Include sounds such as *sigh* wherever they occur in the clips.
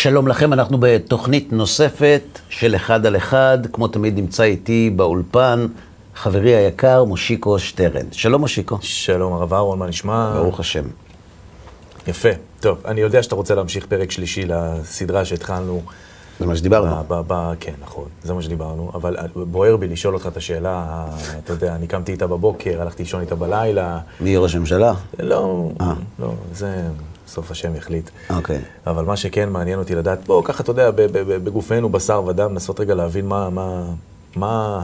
שלום לכם, אנחנו בתוכנית נוספת של אחד על אחד. כמו תמיד נמצא איתי באולפן חברי היקר מושיקו שטרן. שלום מושיקו. שלום הרב אהרון, מה נשמע? ברוך השם. יפה. טוב, אני יודע שאתה רוצה להמשיך פרק שלישי לסדרה שהתחלנו. זה מה שדיברנו. ב- ב- ב- כן, נכון, זה מה שדיברנו. אבל בוער בי לשאול אותך את השאלה, אתה יודע, אני קמתי איתה בבוקר, הלכתי לישון איתה בלילה. מי ראש הממשלה? לא, אה. לא, זה סוף השם יחליט. אוקיי. אבל מה שכן מעניין אותי לדעת, בואו, ככה, אתה יודע, בגופנו, בשר ודם, לנסות רגע להבין מה, מה, מה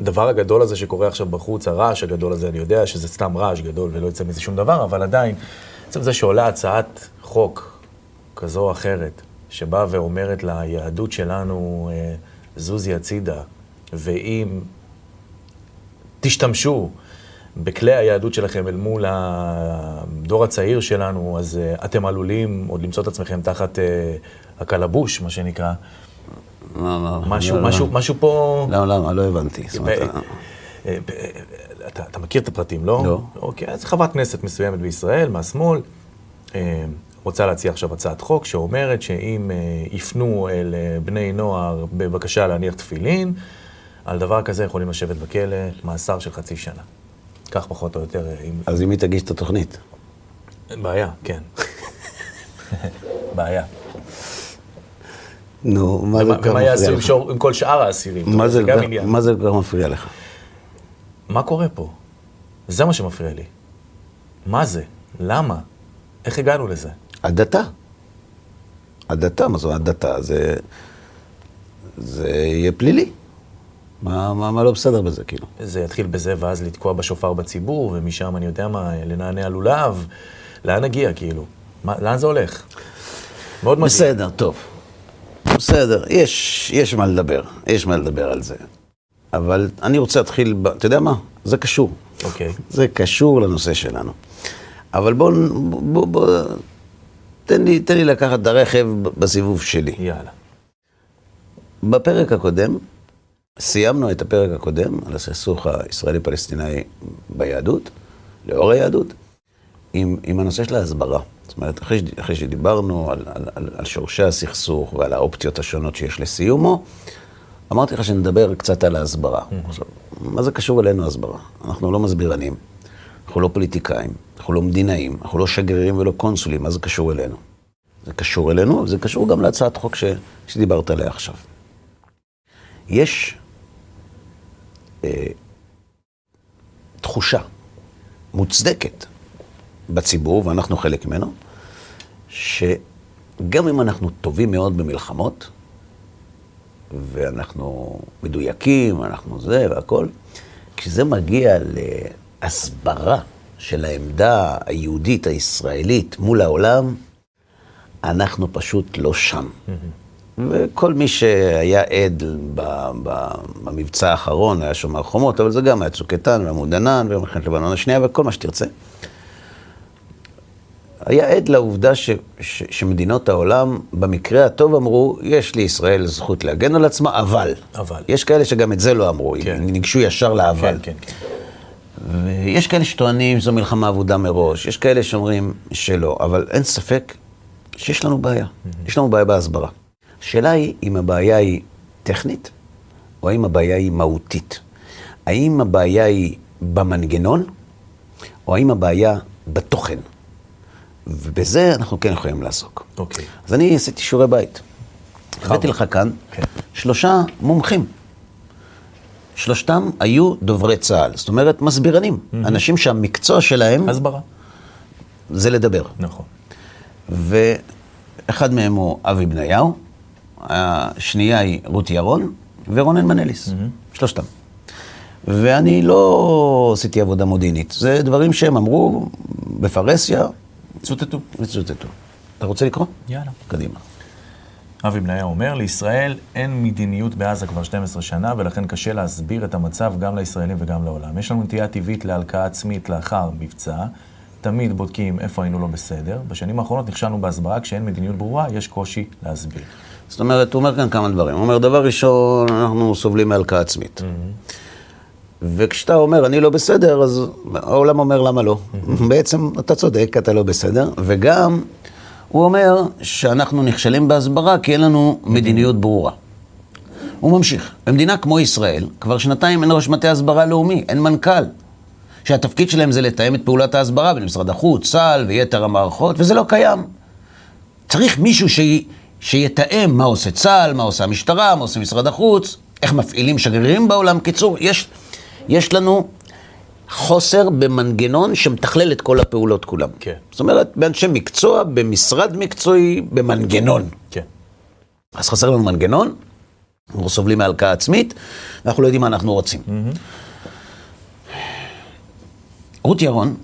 הדבר הגדול הזה שקורה עכשיו בחוץ, הרעש הגדול הזה, אני יודע שזה סתם רעש גדול ולא יוצא מזה שום דבר, אבל עדיין, עצם זה שעולה הצעת חוק כזו או אחרת, שבאה ואומרת ליהדות שלנו, אה, זוזי הצידה, ואם תשתמשו בכלי היהדות שלכם אל מול הדור הצעיר שלנו, אז uh, אתם עלולים עוד למצוא את עצמכם תחת uh, הקלבוש, מה שנקרא. מה, מה, משהו, לא, משהו, לא. משהו פה... למה, למה? לא הבנתי. זאת אומרת, ב- אה, אתה, אתה מכיר את הפרטים, לא? לא. אוקיי, אז חברת כנסת מסוימת בישראל, מהשמאל, אה, רוצה להציע עכשיו הצעת חוק שאומרת שאם אה, יפנו אל אה, בני נוער בבקשה להניח תפילין, על דבר כזה יכולים לשבת בכלא מאסר של חצי שנה. כך פחות או יותר, אה. אז אם היא תגיש את התוכנית. בעיה, כן. בעיה. נו, מה זה ומה כל כך ומה יעשו מפריע לך? שור- עם כל שאר האסירים? מה זה כל- כך מפריע לך? מה קורה פה? זה מה שמפריע לי. מה זה? למה? איך הגענו לזה? הדתה. הדתה, מה זו הדתה? זה... זה יהיה פלילי. מה, מה, מה לא בסדר בזה, כאילו? זה יתחיל בזה, ואז לתקוע בשופר בציבור, ומשם, אני יודע מה, לנענע לולב. לאן נגיע, כאילו? מה, לאן זה הולך? מאוד מדהים. בסדר, טוב. בסדר, יש, יש מה לדבר, יש מה לדבר על זה. אבל אני רוצה להתחיל, ב... אתה יודע מה? זה קשור. אוקיי. זה קשור לנושא שלנו. אבל בוא, בוא, בוא, תן לי, תן לי לקחת את הרכב בסיבוב שלי. יאללה. בפרק הקודם, סיימנו את הפרק הקודם על הסכסוך הישראלי-פלסטיני ביהדות, לאור היהדות, עם, עם הנושא של ההסברה. זאת אומרת, אחרי, אחרי שדיברנו על, על, על, על שורשי הסכסוך ועל האופציות השונות שיש לסיומו, אמרתי לך שנדבר קצת על ההסברה. עכשיו, מה זה קשור אלינו הסברה? אנחנו לא מסבירנים, אנחנו לא פוליטיקאים, אנחנו לא מדינאים, אנחנו לא שגרירים ולא קונסולים, מה זה קשור אלינו? זה קשור אלינו, זה קשור גם להצעת חוק ש, שדיברת עליה עכשיו. יש תחושה מוצדקת בציבור, ואנחנו חלק ממנו, שגם אם אנחנו טובים מאוד במלחמות, ואנחנו מדויקים, אנחנו זה והכל, כשזה מגיע להסברה של העמדה היהודית הישראלית מול העולם, אנחנו פשוט לא שם. וכל מי שהיה עד במבצע האחרון, היה שומר חומות, אבל זה גם היה צוק איתן ועמוד ענן ומלחמת לבנון השנייה וכל מה שתרצה. היה עד לעובדה ש, ש, שמדינות העולם, במקרה הטוב אמרו, יש לישראל זכות להגן על עצמה, אבל. אבל. יש כאלה שגם את זה לא אמרו, כן. ניגשו ישר לאבל. כן, כן, כן. ויש כאלה שטוענים שזו מלחמה אבודה מראש, יש כאלה שאומרים שלא, אבל אין ספק שיש לנו בעיה. יש לנו בעיה בהסברה. השאלה היא אם הבעיה היא טכנית, או האם הבעיה היא מהותית. האם הבעיה היא במנגנון, או האם הבעיה בתוכן. ובזה אנחנו כן יכולים לעסוק. אוקיי. אז אני עשיתי שיעורי בית. הבאתי לך כאן כן. שלושה מומחים. שלושתם היו דוברי צה"ל, זאת אומרת מסבירנים, אנשים שהמקצוע שלהם הסברה. זה לדבר. נכון. ואחד מהם הוא אבי בניהו, השנייה היא רות ירון ורונן מנליס, שלושתם. ואני לא עשיתי עבודה מודיעינית, זה דברים שהם אמרו בפרהסיה צוטטו. וצוטטו. אתה רוצה לקרוא? יאללה. קדימה. אבי בניהו אומר, לישראל אין מדיניות בעזה כבר 12 שנה, ולכן קשה להסביר את המצב גם לישראלים וגם לעולם. יש לנו נטייה טבעית להלקאה עצמית לאחר מבצע. תמיד בודקים איפה היינו לא בסדר. בשנים האחרונות נכשלנו בהסברה, כשאין מדיניות ברורה, יש קושי להסביר. זאת אומרת, הוא אומר כאן כמה דברים. הוא אומר, דבר ראשון, אנחנו סובלים מהלקאה עצמית. וכשאתה אומר, אני לא בסדר, אז העולם אומר, למה לא? בעצם, אתה צודק, אתה לא בסדר. וגם, הוא אומר שאנחנו נכשלים בהסברה כי אין לנו מדיניות ברורה. הוא ממשיך, במדינה כמו ישראל, כבר שנתיים אין ראש מטה הסברה לאומי, אין מנכ"ל. שהתפקיד שלהם זה לתאם את פעולת ההסברה בין משרד החוץ, צה"ל ויתר המערכות, וזה לא קיים. צריך מישהו ש... שיתאם מה עושה צה"ל, מה עושה המשטרה, מה עושה משרד החוץ, איך מפעילים שגרירים בעולם. קיצור, יש, יש לנו חוסר במנגנון שמתכלל את כל הפעולות כולם. כן. זאת אומרת, באנשי מקצוע, במשרד מקצועי, במנגנון. כן. אז חסר לנו מנגנון, אנחנו סובלים מהלקאה עצמית, ואנחנו לא יודעים מה אנחנו רוצים. רות ירון,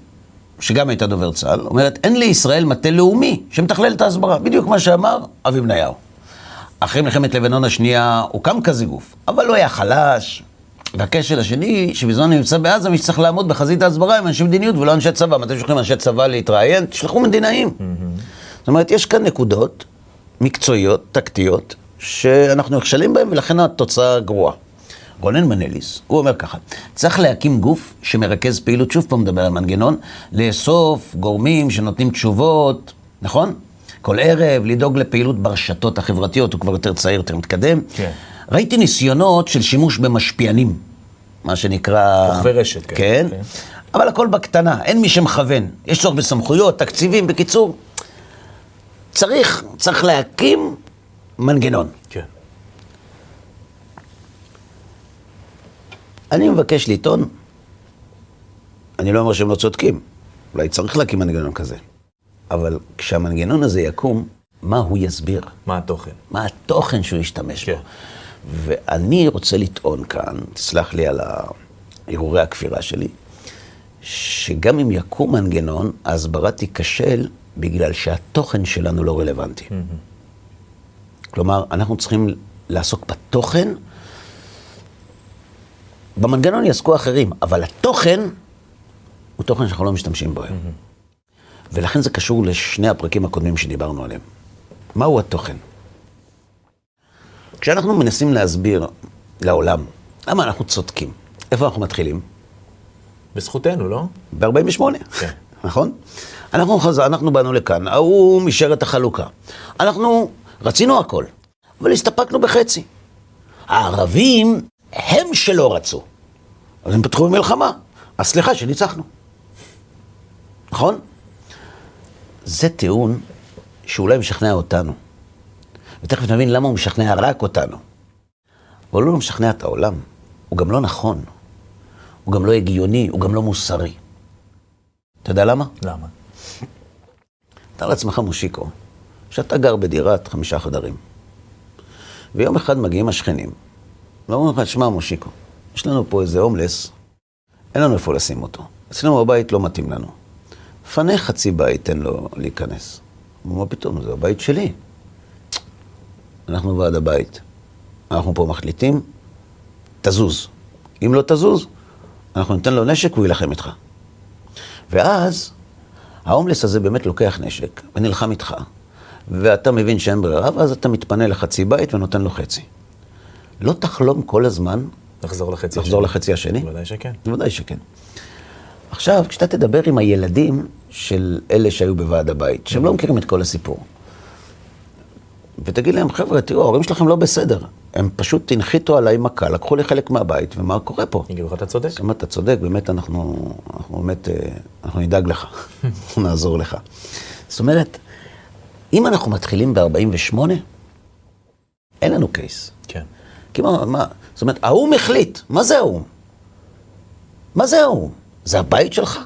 שגם הייתה דובר צה"ל, אומרת, אין לישראל מטה לאומי שמתכלל את ההסברה. בדיוק מה שאמר אבי בניהו. אחרי מלחמת לבנון השנייה הוקם כזה גוף, אבל הוא היה חלש. והכשל השני, שבזמן המבצע בעזה, מי שצריך לעמוד בחזית ההסברה הם אנשי מדיניות ולא אנשי צבא. מתי שולחים אנשי צבא להתראיין? תשלחו מדינאים. זאת אומרת, יש כאן נקודות מקצועיות, טקטיות, שאנחנו נכשלים בהן ולכן התוצאה גרועה. רונן מנליס, הוא אומר ככה, צריך להקים גוף שמרכז פעילות, שוב פעם מדבר על מנגנון, לאסוף גורמים שנותנים תשובות, נכון? כל ערב, לדאוג לפעילות ברשתות החברתיות, הוא כבר יותר צעיר, יותר מתקדם. כן. ראיתי ניסיונות של שימוש במשפיענים, מה שנקרא... כוכבי רשת, כן. כן. כן. אבל הכל בקטנה, אין מי שמכוון. יש צורך בסמכויות, תקציבים, בקיצור, צריך, צריך להקים מנגנון. כן. אני מבקש לטעון, אני לא אומר שהם לא צודקים, אולי צריך להקים מנגנון כזה, אבל כשהמנגנון הזה יקום, מה הוא יסביר? מה התוכן? מה התוכן שהוא ישתמש כן. בו? ואני רוצה לטעון כאן, תסלח לי על הרהורי הכפירה שלי, שגם אם יקום מנגנון, ההסברה תיכשל בגלל שהתוכן שלנו לא רלוונטי. כלומר, אנחנו צריכים לעסוק בתוכן, במנגנון יעסקו אחרים, אבל התוכן הוא תוכן שאנחנו לא משתמשים בו היום. ולכן זה קשור לשני הפרקים הקודמים שדיברנו עליהם. מהו התוכן? כשאנחנו מנסים להסביר לעולם למה אנחנו צודקים, איפה אנחנו מתחילים? בזכותנו, לא? ב-48, כן. *laughs* נכון? אנחנו, חז... אנחנו באנו לכאן, האו"ם אישר את החלוקה. אנחנו רצינו הכל, אבל הסתפקנו בחצי. הערבים הם שלא רצו, אז הם פתחו במלחמה. אז סליחה שניצחנו. נכון? זה טיעון שאולי משכנע אותנו. ותכף נבין למה הוא משכנע רק אותנו. אבל הוא לא משכנע את העולם. הוא גם לא נכון. הוא גם לא הגיוני, הוא גם לא מוסרי. אתה יודע למה? למה? תאר לעצמך, מושיקו, שאתה גר בדירת חמישה חדרים. ויום אחד מגיעים השכנים, ואומרים לך, שמע, מושיקו, יש לנו פה איזה הומלס, אין לנו איפה לשים אותו. אצלנו בבית לא מתאים לנו. פנה חצי בית, תן לו להיכנס. הוא אומר, מה פתאום, זה הבית שלי. אנחנו ועד הבית. אנחנו פה מחליטים, תזוז. אם לא תזוז, אנחנו ניתן לו נשק והוא יילחם איתך. ואז ההומלס הזה באמת לוקח נשק ונלחם איתך, ואתה מבין שאין ברירה, ואז אתה מתפנה לחצי בית ונותן לו חצי. לא תחלום כל הזמן לחזור לחצי לחזור לחצי השני? בוודאי שכן. בוודאי שכן. עכשיו, כשאתה תדבר עם הילדים של אלה שהיו בוועד הבית, שהם לא מכירים את כל הסיפור, ותגיד להם, חבר'ה, תראו, ההורים שלכם לא בסדר. הם פשוט הנחיתו עליי מכה, לקחו לי חלק מהבית, ומה קורה פה? יגידו לך, אתה צודק. אם אתה צודק, באמת אנחנו, אנחנו באמת, אה, אנחנו נדאג לך, *laughs* אנחנו נעזור לך. זאת אומרת, אם אנחנו מתחילים ב-48, אין לנו קייס. כן. כי מה, זאת אומרת, האו"ם החליט, מה זה האו"ם? מה זה האו"ם? זה הבית שלך?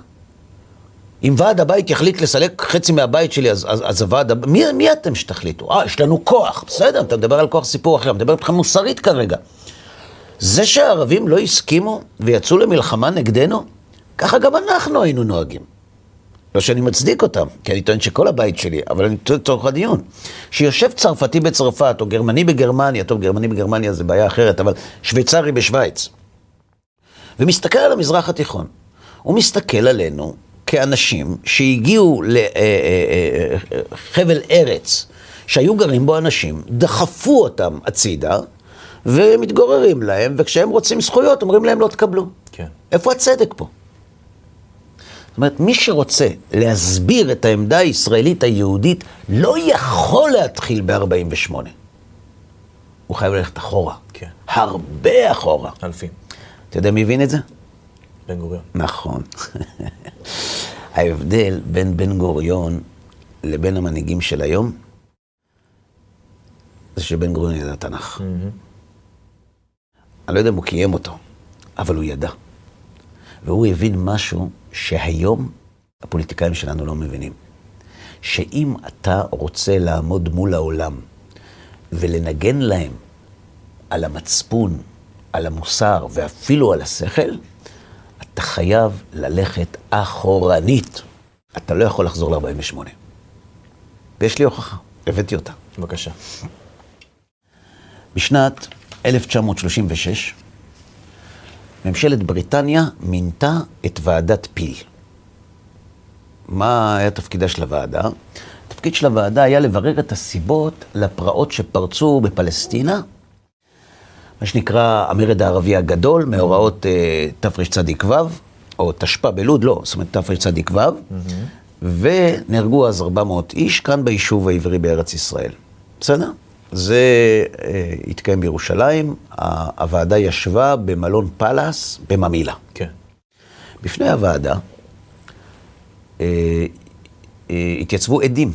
אם ועד הבית יחליט לסלק חצי מהבית שלי, אז, אז, אז הוועד, מי, מי אתם שתחליטו? אה, יש לנו כוח. בסדר, אתה מדבר על כוח סיפור אחר, אני מדבר איתך מוסרית כרגע. זה שהערבים לא הסכימו ויצאו למלחמה נגדנו, ככה גם אנחנו היינו נוהגים. לא שאני מצדיק אותם, כי אני טוען שכל הבית שלי, אבל אני טוען לצורך הדיון. שיושב צרפתי בצרפת, או גרמני בגרמניה, טוב, גרמני בגרמניה זה בעיה אחרת, אבל שוויצרי בשוויץ, ומסתכל על המזרח התיכון, הוא מסתכל עלינו כאנשים שהגיעו לחבל ארץ, שהיו גרים בו אנשים, דחפו אותם הצידה, ומתגוררים להם, וכשהם רוצים זכויות, אומרים להם לא תקבלו. כן. איפה הצדק פה? זאת אומרת, מי שרוצה להסביר את העמדה הישראלית היהודית, לא יכול להתחיל ב-48. הוא חייב ללכת אחורה. כן. הרבה אחורה. אלפים. אתה יודע מי הבין את זה? בן גוריון. נכון. *laughs* ההבדל בין בן גוריון לבין המנהיגים של היום, זה שבן גוריון ידע תנ"ך. אני לא יודע אם הוא קיים אותו, אבל הוא ידע. והוא הבין משהו שהיום הפוליטיקאים שלנו לא מבינים. שאם אתה רוצה לעמוד מול העולם ולנגן להם על המצפון, על המוסר ואפילו על השכל, אתה חייב ללכת אחורנית. אתה לא יכול לחזור ל-48. ויש לי הוכחה, הבאתי אותה. בבקשה. בשנת 1936, ממשלת בריטניה מינתה את ועדת פיל. מה היה תפקידה של הוועדה? התפקיד של הוועדה היה לברר את הסיבות לפרעות שפרצו בפלסטינה, מה שנקרא המרד הערבי הגדול, מאורעות אה, תרצ"ו, או תשפ"א בלוד, לא, זאת אומרת תרצ"ו, ונהרגו אז 400 איש כאן ביישוב העברי בארץ ישראל. בסדר? זה אה, התקיים בירושלים, הוועדה ישבה במלון פאלאס בממילה. כן. בפני הוועדה אה, אה, התייצבו עדים,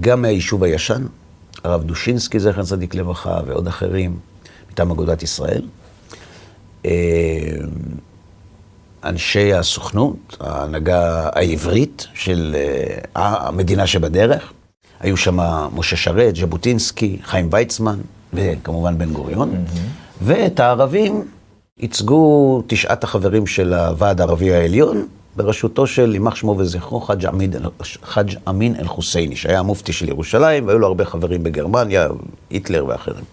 גם מהיישוב הישן, הרב דושינסקי, זכר צדיק לברכה, ועוד אחרים, מטעם אגודת ישראל. אה, אנשי הסוכנות, ההנהגה העברית של המדינה שבדרך. היו שם משה שרת, ז'בוטינסקי, חיים ויצמן, וכמובן בן גוריון. ואת הערבים ייצגו תשעת החברים של הוועד הערבי העליון, בראשותו של, יימח שמו וזכרו, חאג' אמין, חאג' אמין אל-חוסייני, שהיה המופתי של ירושלים, והיו לו הרבה חברים בגרמניה, היטלר ואחרים.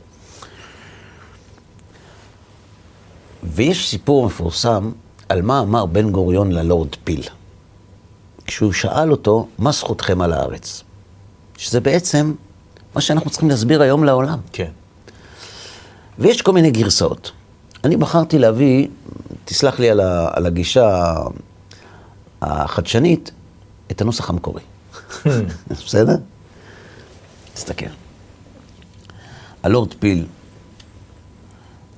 ויש סיפור מפורסם על מה אמר בן גוריון ללורד פיל. כשהוא שאל אותו, מה זכותכם על הארץ? שזה בעצם מה שאנחנו צריכים להסביר היום לעולם. כן. ויש כל מיני גרסאות. אני בחרתי להביא, תסלח לי על, ה, על הגישה החדשנית, את הנוסח המקורי. *laughs* בסדר? תסתכל. הלורד פיל,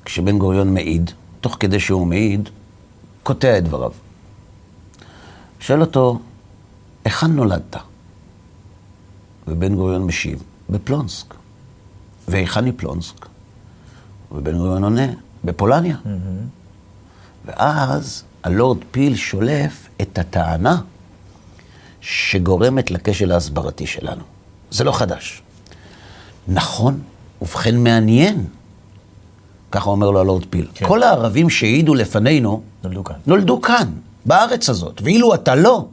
כשבן גוריון מעיד, תוך כדי שהוא מעיד, קוטע את דבריו. שואל אותו, היכן נולדת? ובן גוריון משיב, בפלונסק. והיכן היא פלונסק? ובן גוריון עונה, בפולניה. ואז הלורד פיל שולף את הטענה שגורמת לכשל ההסברתי שלנו. זה לא חדש. נכון, ובכן מעניין. ככה אומר לו הלורד פיל. כן. כל הערבים שהעידו לפנינו, נולדו כאן. נולדו כאן, בארץ הזאת, ואילו אתה לא.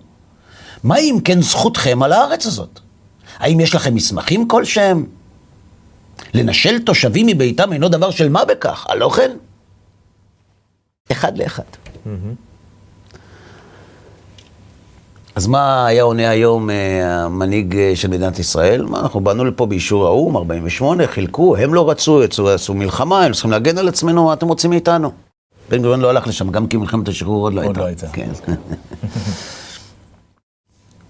מה אם כן זכותכם על הארץ הזאת? האם יש לכם מסמכים כלשהם? לנשל תושבים מביתם אינו דבר של מה בכך, הלא כן? אחד לאחד. אז מה היה עונה היום אה, המנהיג אה, של מדינת ישראל? מה, אנחנו באנו לפה באישור האו"ם, 48, חילקו, הם לא רצו, יצאו, עשו מלחמה, הם צריכים להגן על עצמנו, מה אתם רוצים מאיתנו? בן גוריון לא הלך לשם, גם כי מלחמת השחרור עוד לא עוד הייתה. לא הייתה. כן.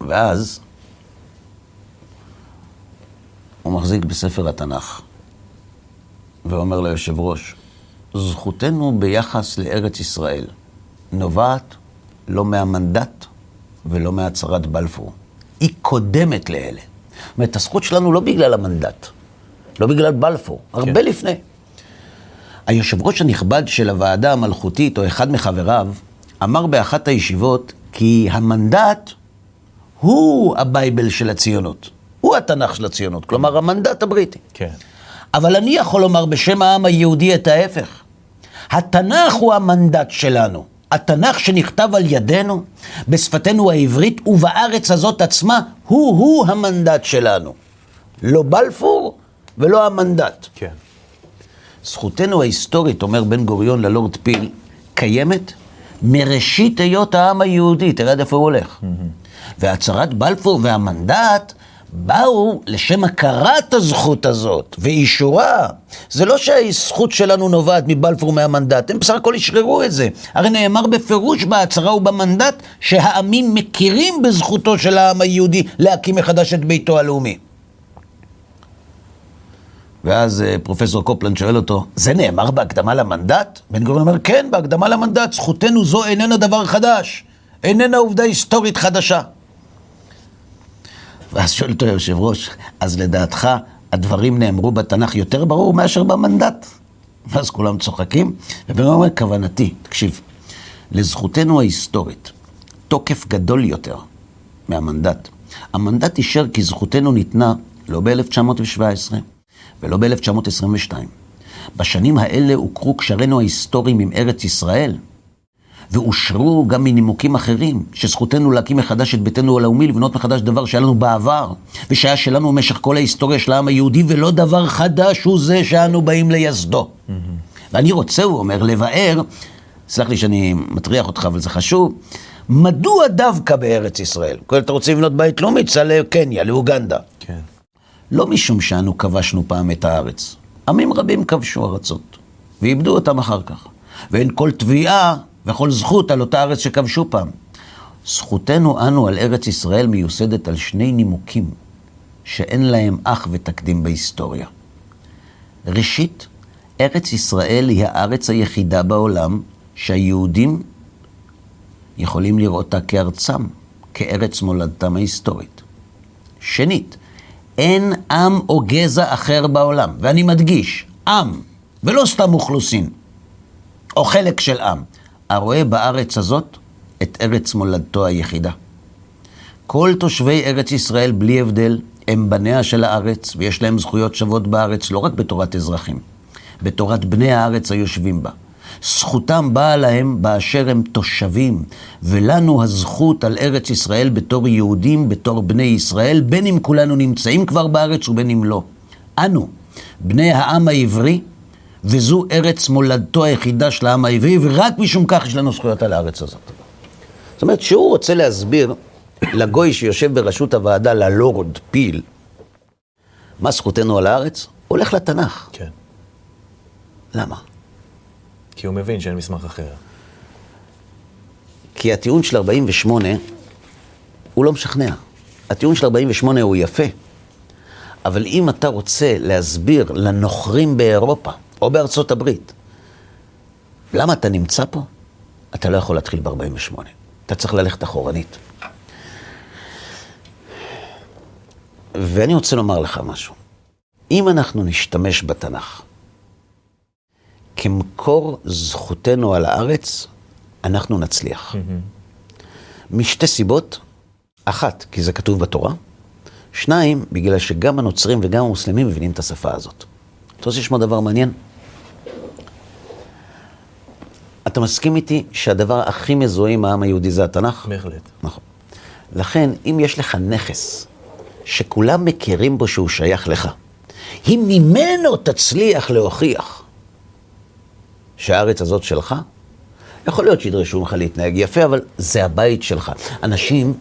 *laughs* ואז הוא מחזיק בספר התנ"ך, ואומר ליושב ראש, זכותנו ביחס לארץ ישראל נובעת לא מהמנדט ולא מהצהרת בלפור. היא קודמת לאלה. זאת אומרת, הזכות שלנו לא בגלל המנדט, לא בגלל בלפור, הרבה לפני. היושב ראש הנכבד של הוועדה המלכותית, או אחד מחבריו, אמר באחת הישיבות כי המנדט הוא הבייבל של הציונות. הוא התנ"ך של הציונות, כלומר המנדט הבריטי. כן. אבל אני יכול לומר בשם העם היהודי את ההפך. התנ"ך הוא המנדט שלנו. התנ"ך שנכתב על ידינו, בשפתנו העברית ובארץ הזאת עצמה, הוא-הוא המנדט שלנו. לא בלפור ולא המנדט. כן. זכותנו ההיסטורית, אומר בן גוריון ללורד פיל, קיימת מראשית היות העם היהודי, תראה עד איפה הוא הולך. והצהרת בלפור והמנדט באו לשם הכרת הזכות הזאת ואישורה. זה לא שהזכות שלנו נובעת מבלפור מהמנדט, הם בסך הכל אשררו את זה. הרי נאמר בפירוש בהצהרה ובמנדט שהעמים מכירים בזכותו של העם היהודי להקים מחדש את ביתו הלאומי. ואז אה, פרופסור קופלנד שואל אותו, זה נאמר בהקדמה למנדט? בן גוריון אומר, כן, בהקדמה למנדט, זכותנו זו איננה דבר חדש, איננה עובדה היסטורית חדשה. ואז שואל אותו היושב ראש, אז לדעתך הדברים נאמרו בתנ"ך יותר ברור מאשר במנדט? ואז כולם צוחקים, ובן אומר, כוונתי, תקשיב, לזכותנו ההיסטורית, תוקף גדול יותר מהמנדט. המנדט אישר כי זכותנו ניתנה לא ב-1917, ולא ב-1922. בשנים האלה הוכרו קשרינו ההיסטוריים עם ארץ ישראל, ואושרו גם מנימוקים אחרים, שזכותנו להקים מחדש את ביתנו הלאומי, לבנות מחדש דבר שהיה לנו בעבר, ושהיה שלנו במשך כל ההיסטוריה של העם היהודי, ולא דבר חדש הוא זה שאנו באים לייסדו. Mm-hmm. ואני רוצה, הוא אומר, לבאר, סלח לי שאני מטריח אותך, אבל זה חשוב, מדוע דווקא בארץ ישראל? כל אתה רוצה לבנות בית לאומי, תסע לקניה, לאוגנדה. כן. לא משום שאנו כבשנו פעם את הארץ. עמים רבים כבשו ארצות, ואיבדו אותם אחר כך. ואין כל תביעה וכל זכות על אותה ארץ שכבשו פעם. זכותנו אנו על ארץ ישראל מיוסדת על שני נימוקים שאין להם אח ותקדים בהיסטוריה. ראשית, ארץ ישראל היא הארץ היחידה בעולם שהיהודים יכולים לראותה כארצם, כארץ מולדתם ההיסטורית. שנית, אין עם או גזע אחר בעולם, ואני מדגיש, עם, ולא סתם אוכלוסין, או חלק של עם, הרואה בארץ הזאת את ארץ מולדתו היחידה. כל תושבי ארץ ישראל, בלי הבדל, הם בניה של הארץ, ויש להם זכויות שוות בארץ, לא רק בתורת אזרחים, בתורת בני הארץ היושבים בה. זכותם באה להם באשר הם תושבים, ולנו הזכות על ארץ ישראל בתור יהודים, בתור בני ישראל, בין אם כולנו נמצאים כבר בארץ ובין אם לא. אנו, בני העם העברי, וזו ארץ מולדתו היחידה של העם העברי, ורק משום כך יש לנו זכויות על הארץ הזאת. זאת אומרת, שהוא רוצה להסביר לגוי שיושב בראשות הוועדה, ללורד פיל, מה זכותנו על הארץ, הולך לתנ"ך. כן. למה? כי הוא מבין שאין מסמך אחר. כי הטיעון של 48 הוא לא משכנע. הטיעון של 48 הוא יפה, אבל אם אתה רוצה להסביר לנוכרים באירופה או בארצות הברית למה אתה נמצא פה, אתה לא יכול להתחיל ב-48. אתה צריך ללכת אחורנית. ואני רוצה לומר לך משהו. אם אנחנו נשתמש בתנ"ך כמקור זכותנו על הארץ, אנחנו נצליח. Mm-hmm. משתי סיבות, אחת, כי זה כתוב בתורה, שניים, בגלל שגם הנוצרים וגם המוסלמים מבינים את השפה הזאת. אתה רוצה לשמוע דבר מעניין? אתה מסכים איתי שהדבר הכי מזוהה עם העם היהודי זה התנ"ך? בהחלט. נכון. לכן, אם יש לך נכס שכולם מכירים בו שהוא שייך לך, אם ממנו תצליח להוכיח שהארץ הזאת שלך, יכול להיות שידרשו ממך להתנהג יפה, אבל זה הבית שלך. אנשים,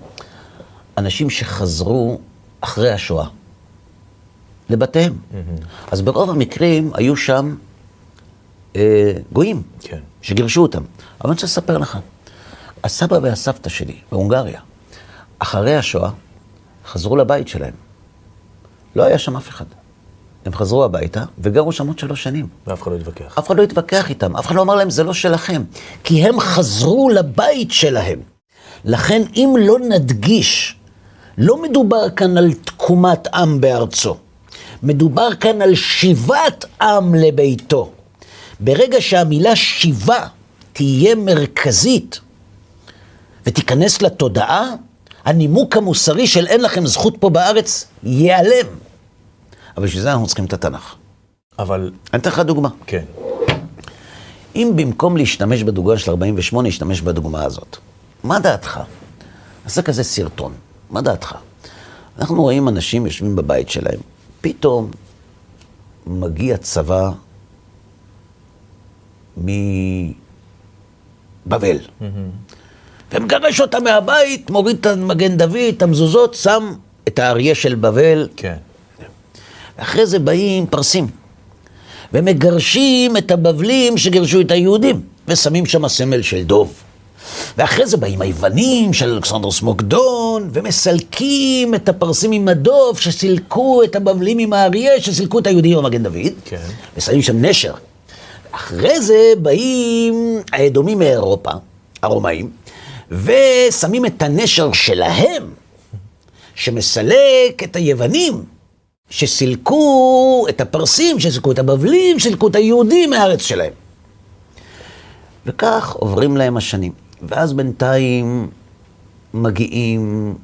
אנשים שחזרו אחרי השואה לבתיהם. Mm-hmm. אז ברוב המקרים היו שם אה, גויים, כן. שגירשו אותם. אבל אני רוצה לספר לך, הסבא והסבתא שלי בהונגריה, אחרי השואה, חזרו לבית שלהם. לא היה שם אף אחד. הם חזרו הביתה וגרו שם עוד שלוש שנים. ואף אחד לא התווכח. אף אחד לא התווכח איתם, אף אחד לא אמר להם, זה לא שלכם. כי הם חזרו לבית שלהם. לכן, אם לא נדגיש, לא מדובר כאן על תקומת עם בארצו. מדובר כאן על שיבת עם לביתו. ברגע שהמילה שיבה תהיה מרכזית ותיכנס לתודעה, הנימוק המוסרי של אין לכם זכות פה בארץ ייעלם. אבל בשביל זה אנחנו צריכים את התנ"ך. אבל... אני אתן לך דוגמה. כן. אם במקום להשתמש בדוגמה של 48, נשתמש בדוגמה הזאת, מה דעתך? נעשה כזה סרטון, מה דעתך? אנחנו רואים אנשים יושבים בבית שלהם, פתאום מגיע צבא מבבל. ומגרש אותם מהבית, מוריד את המגן דוד, את המזוזות, שם את האריה של בבל, כן. ואחרי זה באים פרסים, ומגרשים את הבבלים שגירשו את היהודים, ושמים שם סמל של דוב. ואחרי זה באים היוונים של אלכסנדרוס מוקדון, ומסלקים את הפרסים עם הדוב, שסילקו את הבבלים עם האריה, שסילקו את היהודים עם המגן דוד, כן. ושמים שם נשר. אחרי זה באים האדומים מאירופה, הרומאים, ושמים את הנשר שלהם, שמסלק את היוונים, שסילקו את הפרסים, שסילקו את הבבלים, שסילקו את היהודים מהארץ שלהם. וכך עוברים להם השנים. ואז בינתיים מגיעים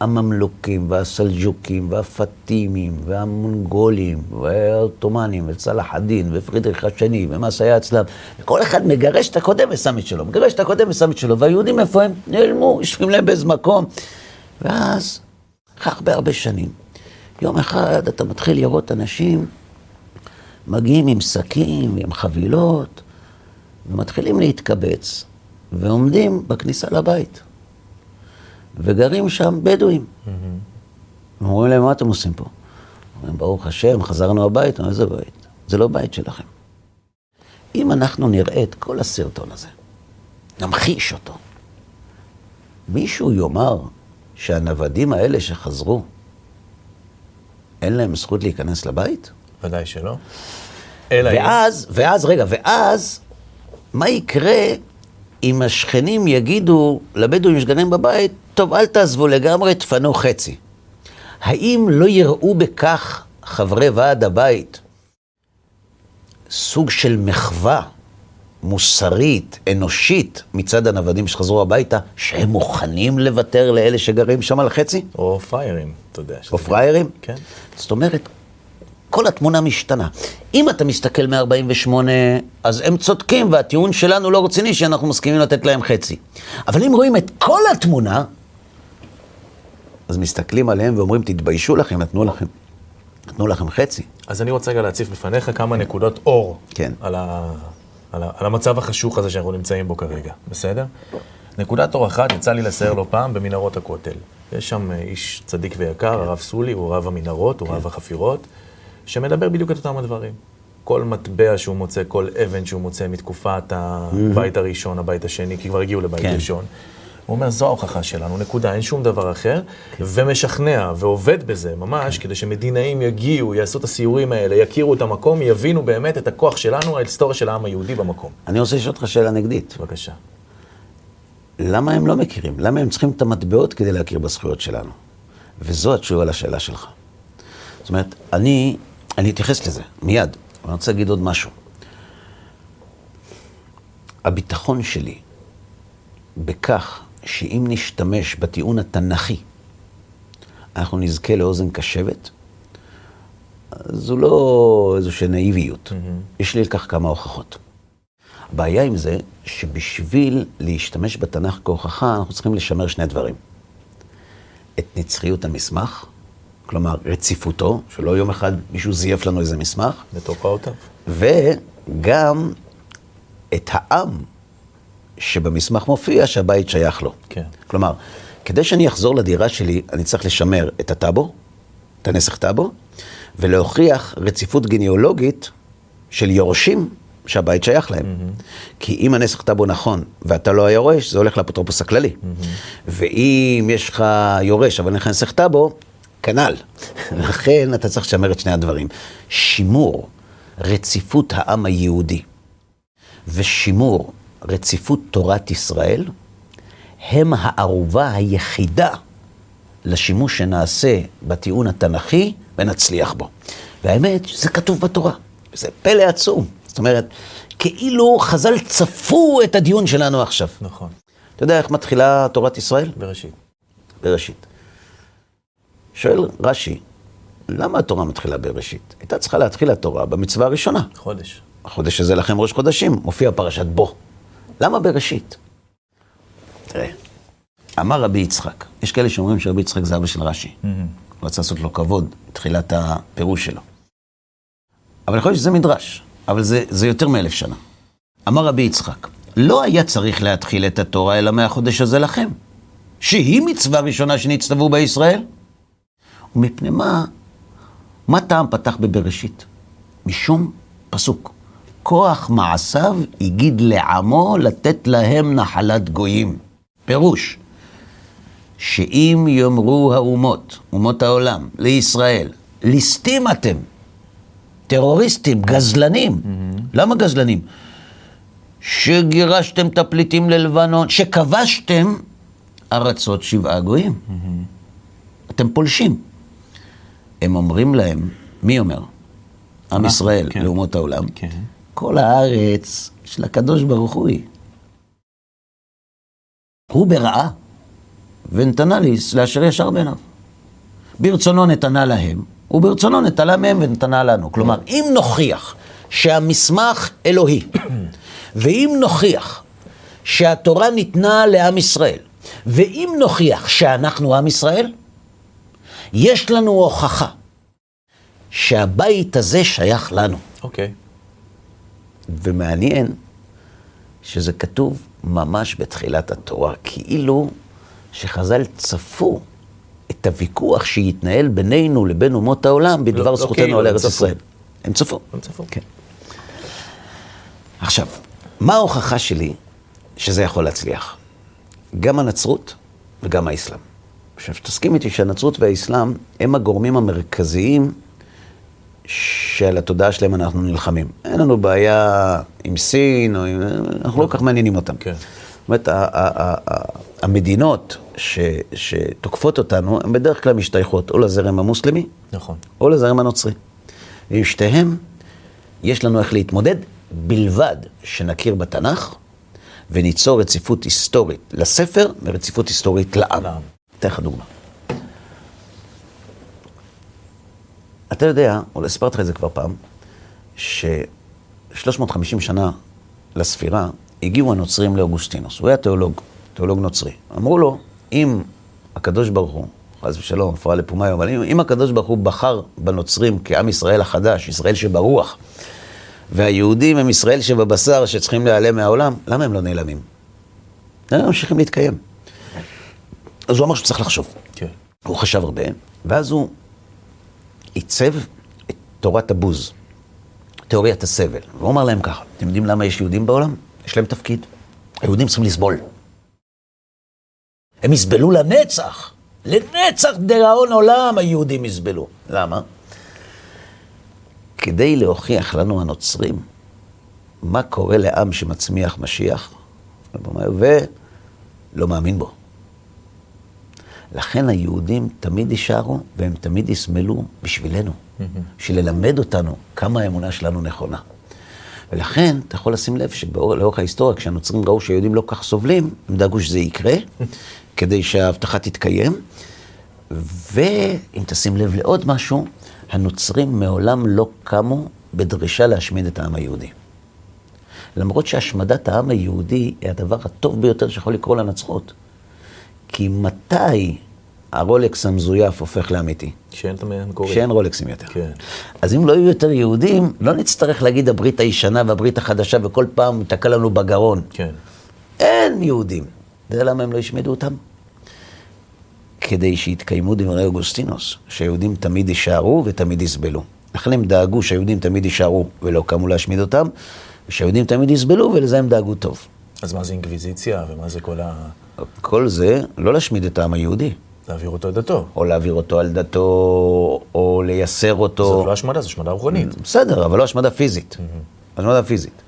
הממלוכים והסלג'וקים והפטימים והמונגולים והעות'מאנים וצלאח א-דין ופרידריך השני ומס היה אצלם. וכל אחד מגרש את הקודם ושם את שלו, מגרש את הקודם ושם את שלו והיהודים איפה הם? נעלמו, יושבים להם באיזה מקום. ואז, אחרי הרבה הרבה שנים, יום אחד אתה מתחיל לראות אנשים מגיעים עם שקים ועם חבילות ומתחילים להתקבץ ועומדים בכניסה לבית. וגרים שם בדואים. אומרים להם, מה אתם עושים פה? אומרים, ברוך השם, חזרנו הביתה, איזה בית? זה לא בית שלכם. אם אנחנו נראה את כל הסרטון הזה, נמחיש אותו, מישהו יאמר שהנוודים האלה שחזרו, אין להם זכות להיכנס לבית? ודאי שלא. אלא. ואז, ואז, רגע, ואז, מה יקרה אם השכנים יגידו לבדואים שגרים בבית, טוב, אל תעזבו לגמרי, תפנו חצי. האם לא יראו בכך חברי ועד הבית סוג של מחווה מוסרית, אנושית, מצד הנוודים שחזרו הביתה, שהם מוכנים לוותר לאלה שגרים שם על חצי? או פריירים, אתה יודע. או פראיירים? כן. זאת אומרת, כל התמונה משתנה. אם אתה מסתכל מ-48, אז הם צודקים, והטיעון שלנו לא רציני שאנחנו מסכימים לתת להם חצי. אבל אם רואים את כל התמונה, אז מסתכלים עליהם ואומרים, תתביישו לכם, נתנו לכם, נתנו לכם חצי. אז אני רוצה רגע להציף בפניך כמה נקודות אור. כן. על, ה... על, ה... על המצב החשוך הזה שאנחנו נמצאים בו כרגע, בסדר? נקודת אור אחת, יצא לי לסייר לא פעם במנהרות הכותל. יש שם אה, איש צדיק ויקר, הרב סולי, הוא רב המנהרות, הוא רב החפירות, שמדבר בדיוק את אותם הדברים. כל מטבע שהוא מוצא, כל אבן שהוא מוצא מתקופת הבית הראשון, הבית השני, כי כבר הגיעו לבית כן. ראשון. הוא אומר, זו ההוכחה שלנו, נקודה, אין שום דבר אחר, ומשכנע ועובד בזה ממש, כדי שמדינאים יגיעו, יעשו את הסיורים האלה, יכירו את המקום, יבינו באמת את הכוח שלנו, ההיסטוריה של העם היהודי במקום. אני רוצה לשאול אותך שאלה נגדית. בבקשה. למה הם לא מכירים? למה הם צריכים את המטבעות כדי להכיר בזכויות שלנו? וזו התשובה לשאלה שלך. זאת אומרת, אני, אני אתייחס לזה מיד, אבל אני רוצה להגיד עוד משהו. הביטחון שלי בכך שאם נשתמש בטיעון התנ"כי, אנחנו נזכה לאוזן קשבת, זו לא איזושהי נאיביות. יש לי לכך כמה הוכחות. הבעיה עם זה, שבשביל להשתמש בתנ"ך כהוכחה, אנחנו צריכים לשמר שני דברים. את נצחיות המסמך, כלומר רציפותו, שלא יום אחד מישהו זייף לנו איזה מסמך, לתופעותיו. וגם את העם שבמסמך מופיע שהבית שייך לו. כן. כלומר, כדי שאני אחזור לדירה שלי, אני צריך לשמר את הטאבו, את הנסח טאבו, ולהוכיח רציפות גניאולוגית של יורשים שהבית שייך להם. Mm-hmm. כי אם הנסח טאבו נכון ואתה לא היורש, זה הולך לאפוטרופוס הכללי. Mm-hmm. ואם יש לך יורש אבל אין לך נסח טאבו, כנ"ל. לכן אתה צריך לשמר את שני הדברים. שימור רציפות העם היהודי ושימור רציפות תורת ישראל הם הערובה היחידה לשימוש שנעשה בטיעון התנ"כי ונצליח בו. והאמת, זה כתוב בתורה, וזה פלא עצום. זאת אומרת, כאילו חז"ל צפו את הדיון שלנו עכשיו. נכון. אתה יודע איך מתחילה תורת ישראל? בראשית. בראשית. שואל רש"י, למה התורה מתחילה בראשית? הייתה צריכה להתחיל התורה במצווה הראשונה. חודש. החודש הזה לכם ראש חודשים, מופיע פרשת בו. למה בראשית? תראה, אמר רבי יצחק, יש כאלה שאומרים שרבי יצחק זה אבא של רש"י. הוא רצה לעשות לו כבוד, תחילת הפירוש שלו. אבל יכול להיות שזה מדרש, אבל זה, זה יותר מאלף שנה. אמר רבי יצחק, לא היה צריך להתחיל את התורה אלא מהחודש הזה לכם, שהיא מצווה ראשונה שנצטוו בישראל. ומפני מה? מה טעם פתח בבראשית? משום פסוק. כוח מעשיו הגיד לעמו לתת להם נחלת גויים. פירוש, שאם יאמרו האומות, אומות העולם, לישראל, ליסטים אתם, טרוריסטים, גזלנים. Mm-hmm. למה גזלנים? שגירשתם את הפליטים ללבנון, שכבשתם ארצות שבעה גויים. Mm-hmm. אתם פולשים. הם אומרים להם, מי אומר? עם ישראל כן. לאומות העולם. כן. כל הארץ של הקדוש ברוך הוא היא. הוא ברעה, ונתנה לי לאשר ישר בעיניו. ברצונו נתנה להם, וברצונו נטלה מהם ונתנה לנו. כלומר, אם נוכיח שהמסמך אלוהי, *coughs* ואם נוכיח שהתורה ניתנה לעם ישראל, ואם נוכיח שאנחנו עם ישראל, יש לנו הוכחה שהבית הזה שייך לנו. אוקיי. Okay. ומעניין שזה כתוב ממש בתחילת התורה, כאילו שחז"ל צפו את הוויכוח שיתנהל בינינו לבין אומות העולם בדבר לא, לא זכותנו לא על ארץ ישראל. הם צפו. הם צפו. כן. עכשיו, מה ההוכחה שלי שזה יכול להצליח? גם הנצרות וגם האסלאם. עכשיו, תסכים איתי שהנצרות והאסלאם הם הגורמים המרכזיים שעל התודעה שלהם אנחנו נלחמים. אין לנו בעיה עם סין, או עם... אנחנו לא כל כך מעניינים אותם. כן. זאת אומרת, המדינות ש, שתוקפות אותנו, הן בדרך כלל משתייכות או לזרם המוסלמי, נכון. או לזרם הנוצרי. ועם שתיהם, יש לנו איך להתמודד, בלבד שנכיר בתנ"ך וניצור רציפות היסטורית לספר ורציפות היסטורית לעם. אתן לך דוגמה. אתה יודע, אולי סיפרתי לך את זה כבר פעם, ש-350 שנה לספירה הגיעו הנוצרים לאוגוסטינוס. הוא היה תיאולוג, תיאולוג נוצרי. אמרו לו, אם הקדוש ברוך הוא, חס ושלום, הפרעה לפומאי, אבל אם, אם הקדוש ברוך הוא בחר בנוצרים כעם ישראל החדש, ישראל שברוח, והיהודים הם ישראל שבבשר שצריכים להיעלם מהעולם, למה הם לא נעלמים? הם ממשיכים להתקיים. אז הוא אמר שצריך לחשוב. כן. הוא חשב הרבה, ואז הוא עיצב את תורת הבוז, תיאוריית הסבל. והוא אמר להם ככה, אתם יודעים למה יש יהודים בעולם? יש להם תפקיד. היהודים צריכים לסבול. הם יסבלו לנצח. לנצח דיראון עולם היהודים יסבלו. למה? כדי להוכיח לנו הנוצרים מה קורה לעם שמצמיח משיח, ולא מאמין בו. לכן היהודים תמיד יישארו והם תמיד יסמלו בשבילנו, בשביל ללמד אותנו כמה האמונה שלנו נכונה. ולכן אתה יכול לשים לב שלאורך ההיסטוריה, כשהנוצרים ראו שהיהודים לא כך סובלים, הם דאגו שזה יקרה, *laughs* כדי שההבטחה תתקיים. ואם תשים לב לעוד משהו, הנוצרים מעולם לא קמו בדרישה להשמיד את העם היהודי. למרות שהשמדת העם היהודי היא הדבר הטוב ביותר שיכול לקרות לנצרות. כי מתי הרולקס המזויף הופך לאמיתי? שאין את המקורי. שאין רולקסים יותר. כן. אז אם לא יהיו יותר יהודים, לא נצטרך להגיד הברית הישנה והברית החדשה, וכל פעם ייתקע לנו בגרון. כן. אין יהודים. אתה יודע למה הם לא ישמדו אותם? כדי שיתקיימו דברי אוגוסטינוס, שהיהודים תמיד יישארו ותמיד יסבלו. לכן הם דאגו שהיהודים תמיד יישארו ולא קמו להשמיד אותם, ושהיהודים תמיד יסבלו, ולזה הם דאגו טוב. אז מה זה אינקוויזיציה ומה זה כל ה... כל זה לא להשמיד את העם היהודי. להעביר אותו על דתו. או להעביר אותו על דתו, או לייסר אותו. זאת לא השמדה, זו השמדה רוחנית. בסדר, אבל לא השמדה פיזית. השמדה פיזית.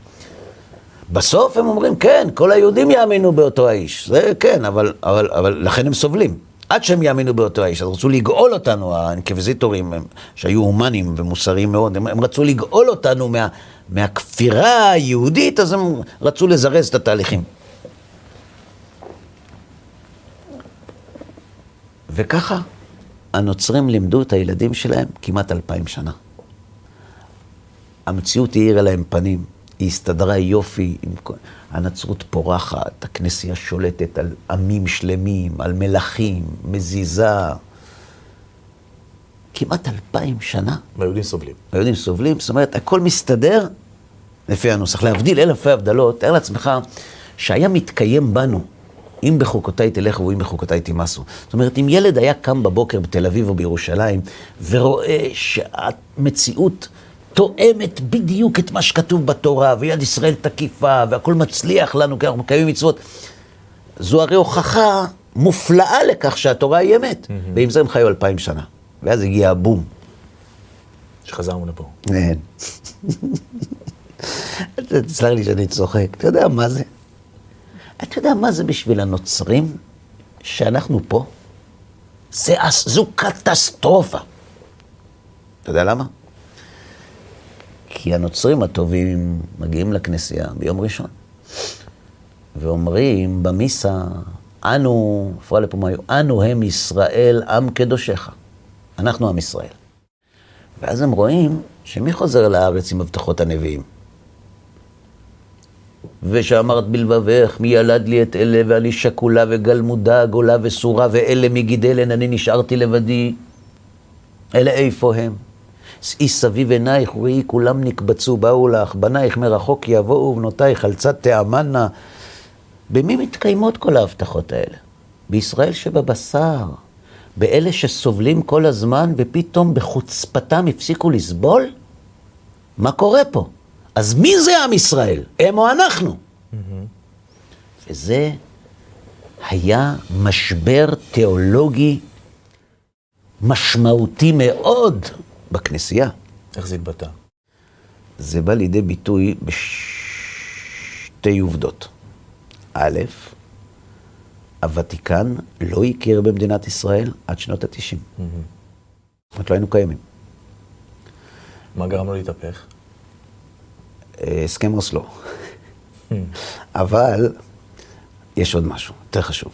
בסוף הם אומרים, כן, כל היהודים יאמינו באותו האיש. זה כן, אבל, אבל, אבל לכן הם סובלים. עד שהם יאמינו באותו האיש. אז רצו לגאול אותנו, האינקוויזיטורים, שהיו הומנים ומוסריים מאוד, הם, הם רצו לגאול אותנו מה, מהכפירה היהודית, אז הם רצו לזרז את התהליכים. וככה הנוצרים לימדו את הילדים שלהם כמעט אלפיים שנה. המציאות האירה להם פנים, היא הסתדרה יופי, עם... הנצרות פורחת, הכנסייה שולטת על עמים שלמים, על מלכים, מזיזה. כמעט אלפיים שנה. והיהודים סובלים. והיהודים סובלים, זאת אומרת, הכל מסתדר לפי הנוסח. להבדיל אלפי הבדלות, תאר לעצמך שהיה מתקיים בנו אם בחוקותיי תלכו ואם בחוקותיי תימסו. זאת אומרת, אם ילד היה קם בבוקר בתל אביב או בירושלים ורואה שהמציאות תואמת בדיוק את מה שכתוב בתורה, ויד ישראל תקיפה, והכל מצליח לנו כי אנחנו מקיימים מצוות, זו הרי הוכחה מופלאה לכך שהתורה היא אמת. Mm-hmm. ועם זה הם חיו אלפיים שנה. ואז הגיע הבום. שחזרנו לפה. כן. *laughs* תסלח לי שאני צוחק. אתה יודע מה זה? אתה יודע מה זה בשביל הנוצרים שאנחנו פה? זה, זו קטסטרופה. אתה יודע למה? כי הנוצרים הטובים מגיעים לכנסייה ביום ראשון, ואומרים במיסה, אנו, הפרעה היו, אנו הם ישראל, עם קדושך. אנחנו עם ישראל. ואז הם רואים שמי חוזר לארץ עם הבטחות הנביאים? ושאמרת בלבבך, מי ילד לי את אלה, ואני שקולה וגלמודה, גולה וסורה, ואלה מגידלן, אני נשארתי לבדי. אלה איפה הם? שאי סביב עינייך וראי כולם נקבצו, באו לך, בנייך מרחוק יבואו, בנותייך צד תאמנה. במי מתקיימות כל ההבטחות האלה? בישראל שבבשר, באלה שסובלים כל הזמן ופתאום בחוצפתם הפסיקו לסבול? מה קורה פה? אז מי זה עם ישראל? הם או אנחנו? וזה היה משבר תיאולוגי משמעותי מאוד בכנסייה. איך זה התבטא? זה בא לידי ביטוי בשתי עובדות. א', הוותיקן לא הכיר במדינת ישראל עד שנות ה-90. Mm-hmm. זאת לא היינו קיימים. מה גרם לו להתהפך? הסכם אוסלו. Mm. אבל יש עוד משהו, יותר חשוב.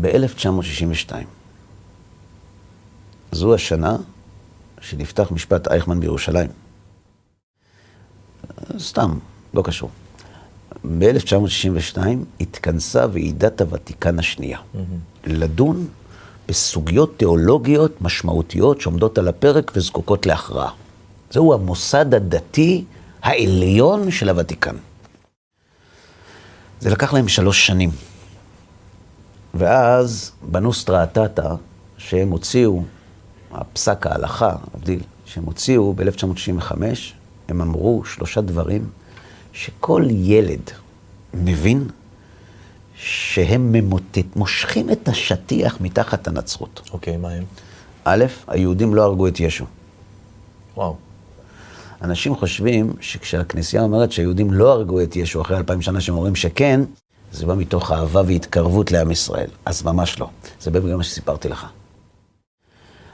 ב-1962, זו השנה שנפתח משפט אייכמן בירושלים. סתם, לא קשור. ב-1962 התכנסה ועידת הוותיקן השנייה, mm-hmm. לדון בסוגיות תיאולוגיות משמעותיות שעומדות על הפרק וזקוקות להכרעה. זהו המוסד הדתי העליון של הוותיקן. זה לקח להם שלוש שנים. ואז בנו סטרעתתא, שהם הוציאו הפסק ההלכה, הבדיל, שהם הוציאו ב-1995, הם אמרו שלושה דברים שכל ילד מבין שהם ממוטט, מושכים את השטיח מתחת הנצרות. אוקיי, okay, מה הם? א', היהודים לא הרגו את ישו. וואו. אנשים חושבים שכשהכנסייה אומרת שהיהודים לא הרגו את ישו אחרי אלפיים שנה, שהם אומרים שכן, זה בא מתוך אהבה והתקרבות לעם ישראל. אז ממש לא. זה בגלל מה שסיפרתי לך.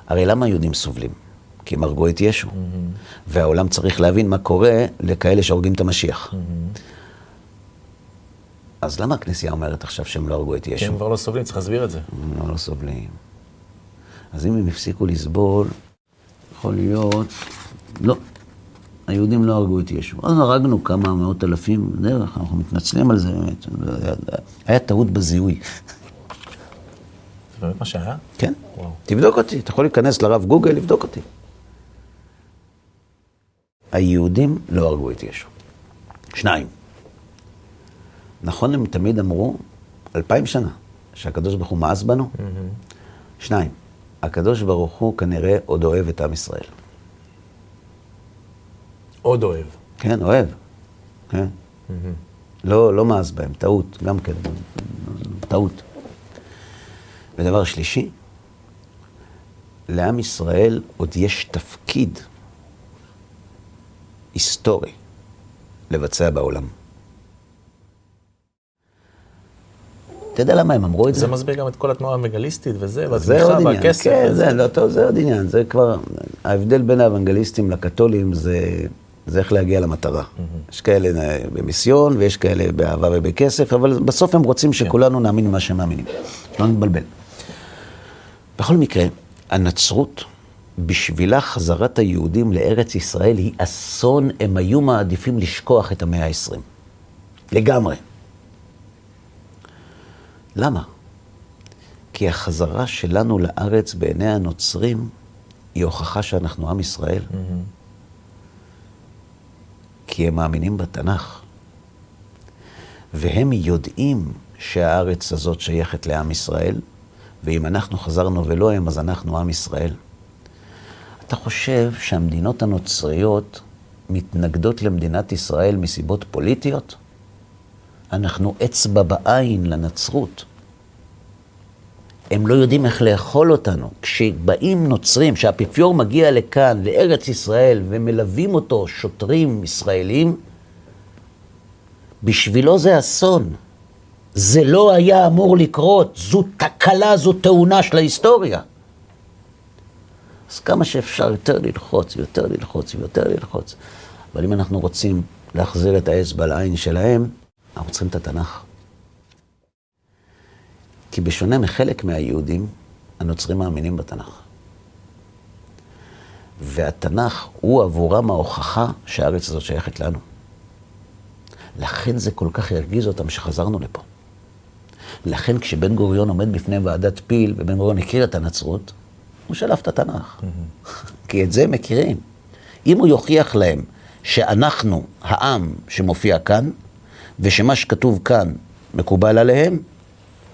הרי למה היהודים סובלים? כי הם הרגו את ישו. Mm-hmm. והעולם צריך להבין מה קורה לכאלה שהורגים את המשיח. Mm-hmm. אז למה הכנסייה אומרת עכשיו שהם לא הרגו את ישו? כי הם כבר לא סובלים, צריך להסביר את זה. הם לא, לא סובלים. אז אם הם הפסיקו לסבול, יכול להיות... לא, היהודים לא הרגו את ישו. אז הרגנו כמה מאות אלפים בדרך, אנחנו מתנצלים על זה באמת. היה טעות בזיהוי. באמת מה שהיה? כן. וואו. תבדוק אותי, אתה יכול להיכנס לרב גוגל, לבדוק אותי. היהודים לא הרגו את ישו. שניים. נכון, הם תמיד אמרו, אלפיים שנה, שהקדוש ברוך הוא מאס בנו? Mm-hmm. שניים. הקדוש ברוך הוא כנראה עוד אוהב את עם ישראל. עוד אוהב. כן, אוהב. כן. לא, לא מאס בהם, טעות, גם כן, טעות. ודבר שלישי, לעם ישראל עוד יש תפקיד היסטורי לבצע בעולם. אתה יודע למה הם אמרו את זה? זה מסביר גם את כל התנועה המגליסטית וזה, והתמיכה והכסף. כן, זה, לא, טוב, זה עוד עניין, זה כבר, ההבדל בין האוונגליסטים לקתולים זה, זה איך להגיע למטרה. Mm-hmm. יש כאלה במיסיון ויש כאלה באהבה ובכסף, אבל בסוף הם רוצים כן. שכולנו נאמין במה שהם מאמינים. לא נתבלבל. בכל מקרה, הנצרות, בשבילה חזרת היהודים לארץ ישראל היא אסון, הם היו מעדיפים לשכוח את המאה ה-20. לגמרי. למה? כי החזרה שלנו לארץ בעיני הנוצרים היא הוכחה שאנחנו עם ישראל. Mm-hmm. כי הם מאמינים בתנ"ך. והם יודעים שהארץ הזאת שייכת לעם ישראל, ואם אנחנו חזרנו ולא הם, אז אנחנו עם ישראל. אתה חושב שהמדינות הנוצריות מתנגדות למדינת ישראל מסיבות פוליטיות? אנחנו אצבע בעין לנצרות. הם לא יודעים איך לאכול אותנו. כשבאים נוצרים, שהאפיפיור מגיע לכאן, לארץ ישראל, ומלווים אותו שוטרים ישראלים, בשבילו זה אסון. זה לא היה אמור לקרות, זו תקלה, זו תאונה של ההיסטוריה. אז כמה שאפשר יותר ללחוץ, יותר ללחוץ ויותר ללחוץ. אבל אם אנחנו רוצים להחזיר את האצבע לעין שלהם, אנחנו צריכים את התנ"ך. כי בשונה מחלק מהיהודים, הנוצרים מאמינים בתנ"ך. והתנ"ך הוא עבורם ההוכחה שהארץ הזאת שייכת לנו. לכן זה כל כך הרגיז אותם שחזרנו לפה. לכן כשבן גוריון עומד בפני ועדת פיל, ובן גוריון הכיר את הנצרות, הוא שלף את התנ"ך. *laughs* כי את זה הם מכירים. אם הוא יוכיח להם שאנחנו העם שמופיע כאן, ושמה שכתוב כאן מקובל עליהם,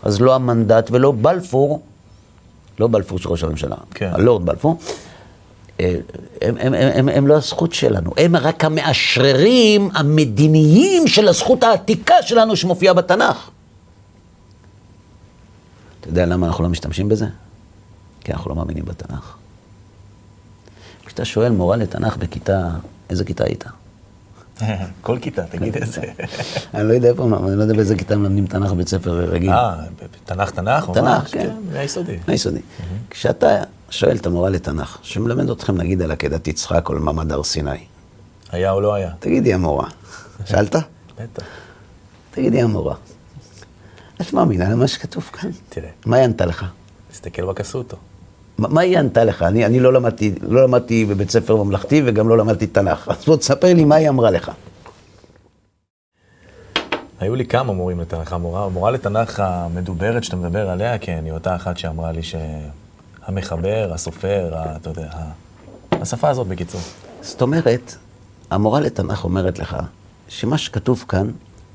אז לא המנדט ולא בלפור, לא בלפור של ראש הממשלה, כן. הלורד בלפור, אה, הם, הם, הם, הם, הם לא הזכות שלנו, הם רק המאשררים המדיניים של הזכות העתיקה שלנו שמופיעה בתנ"ך. אתה יודע למה אנחנו לא משתמשים בזה? כי אנחנו לא מאמינים בתנ"ך. כשאתה שואל מורה לתנ"ך בכיתה, איזה כיתה היית? *laughs* כל כיתה, תגיד את זה. *laughs* אני לא יודע איפה, אני לא יודע באיזה כיתה מלמדים תנ"ך בבית ספר רגיל. אה, תנ"ך תנ"ך? תנ"ך? כן. מהיסודי. היסודי. כשאתה שואל את המורה לתנ"ך, שמלמד אתכם נגיד על עקדת יצחק או על מעמד הר סיני, היה או לא היה? תגידי המורה, שאלת? *laughs* בטח. תגידי המורה, את מאמינה למה שכתוב כאן? תראה, מה היא ענתה לך? תסתכל בקסוטו. מה היא ענתה לך? אני, אני לא, למדתי, לא למדתי בבית ספר ממלכתי וגם לא למדתי תנ"ך. אז בוא תספר לי מה היא אמרה לך. היו לי כמה מורים לתנ"ך. המורה, המורה לתנ"ך המדוברת שאתה מדבר עליה, כן, היא אותה אחת שאמרה לי שהמחבר, הסופר, ה- אתה יודע, השפה הזאת בקיצור. זאת אומרת, המורה לתנ"ך אומרת לך שמה שכתוב כאן,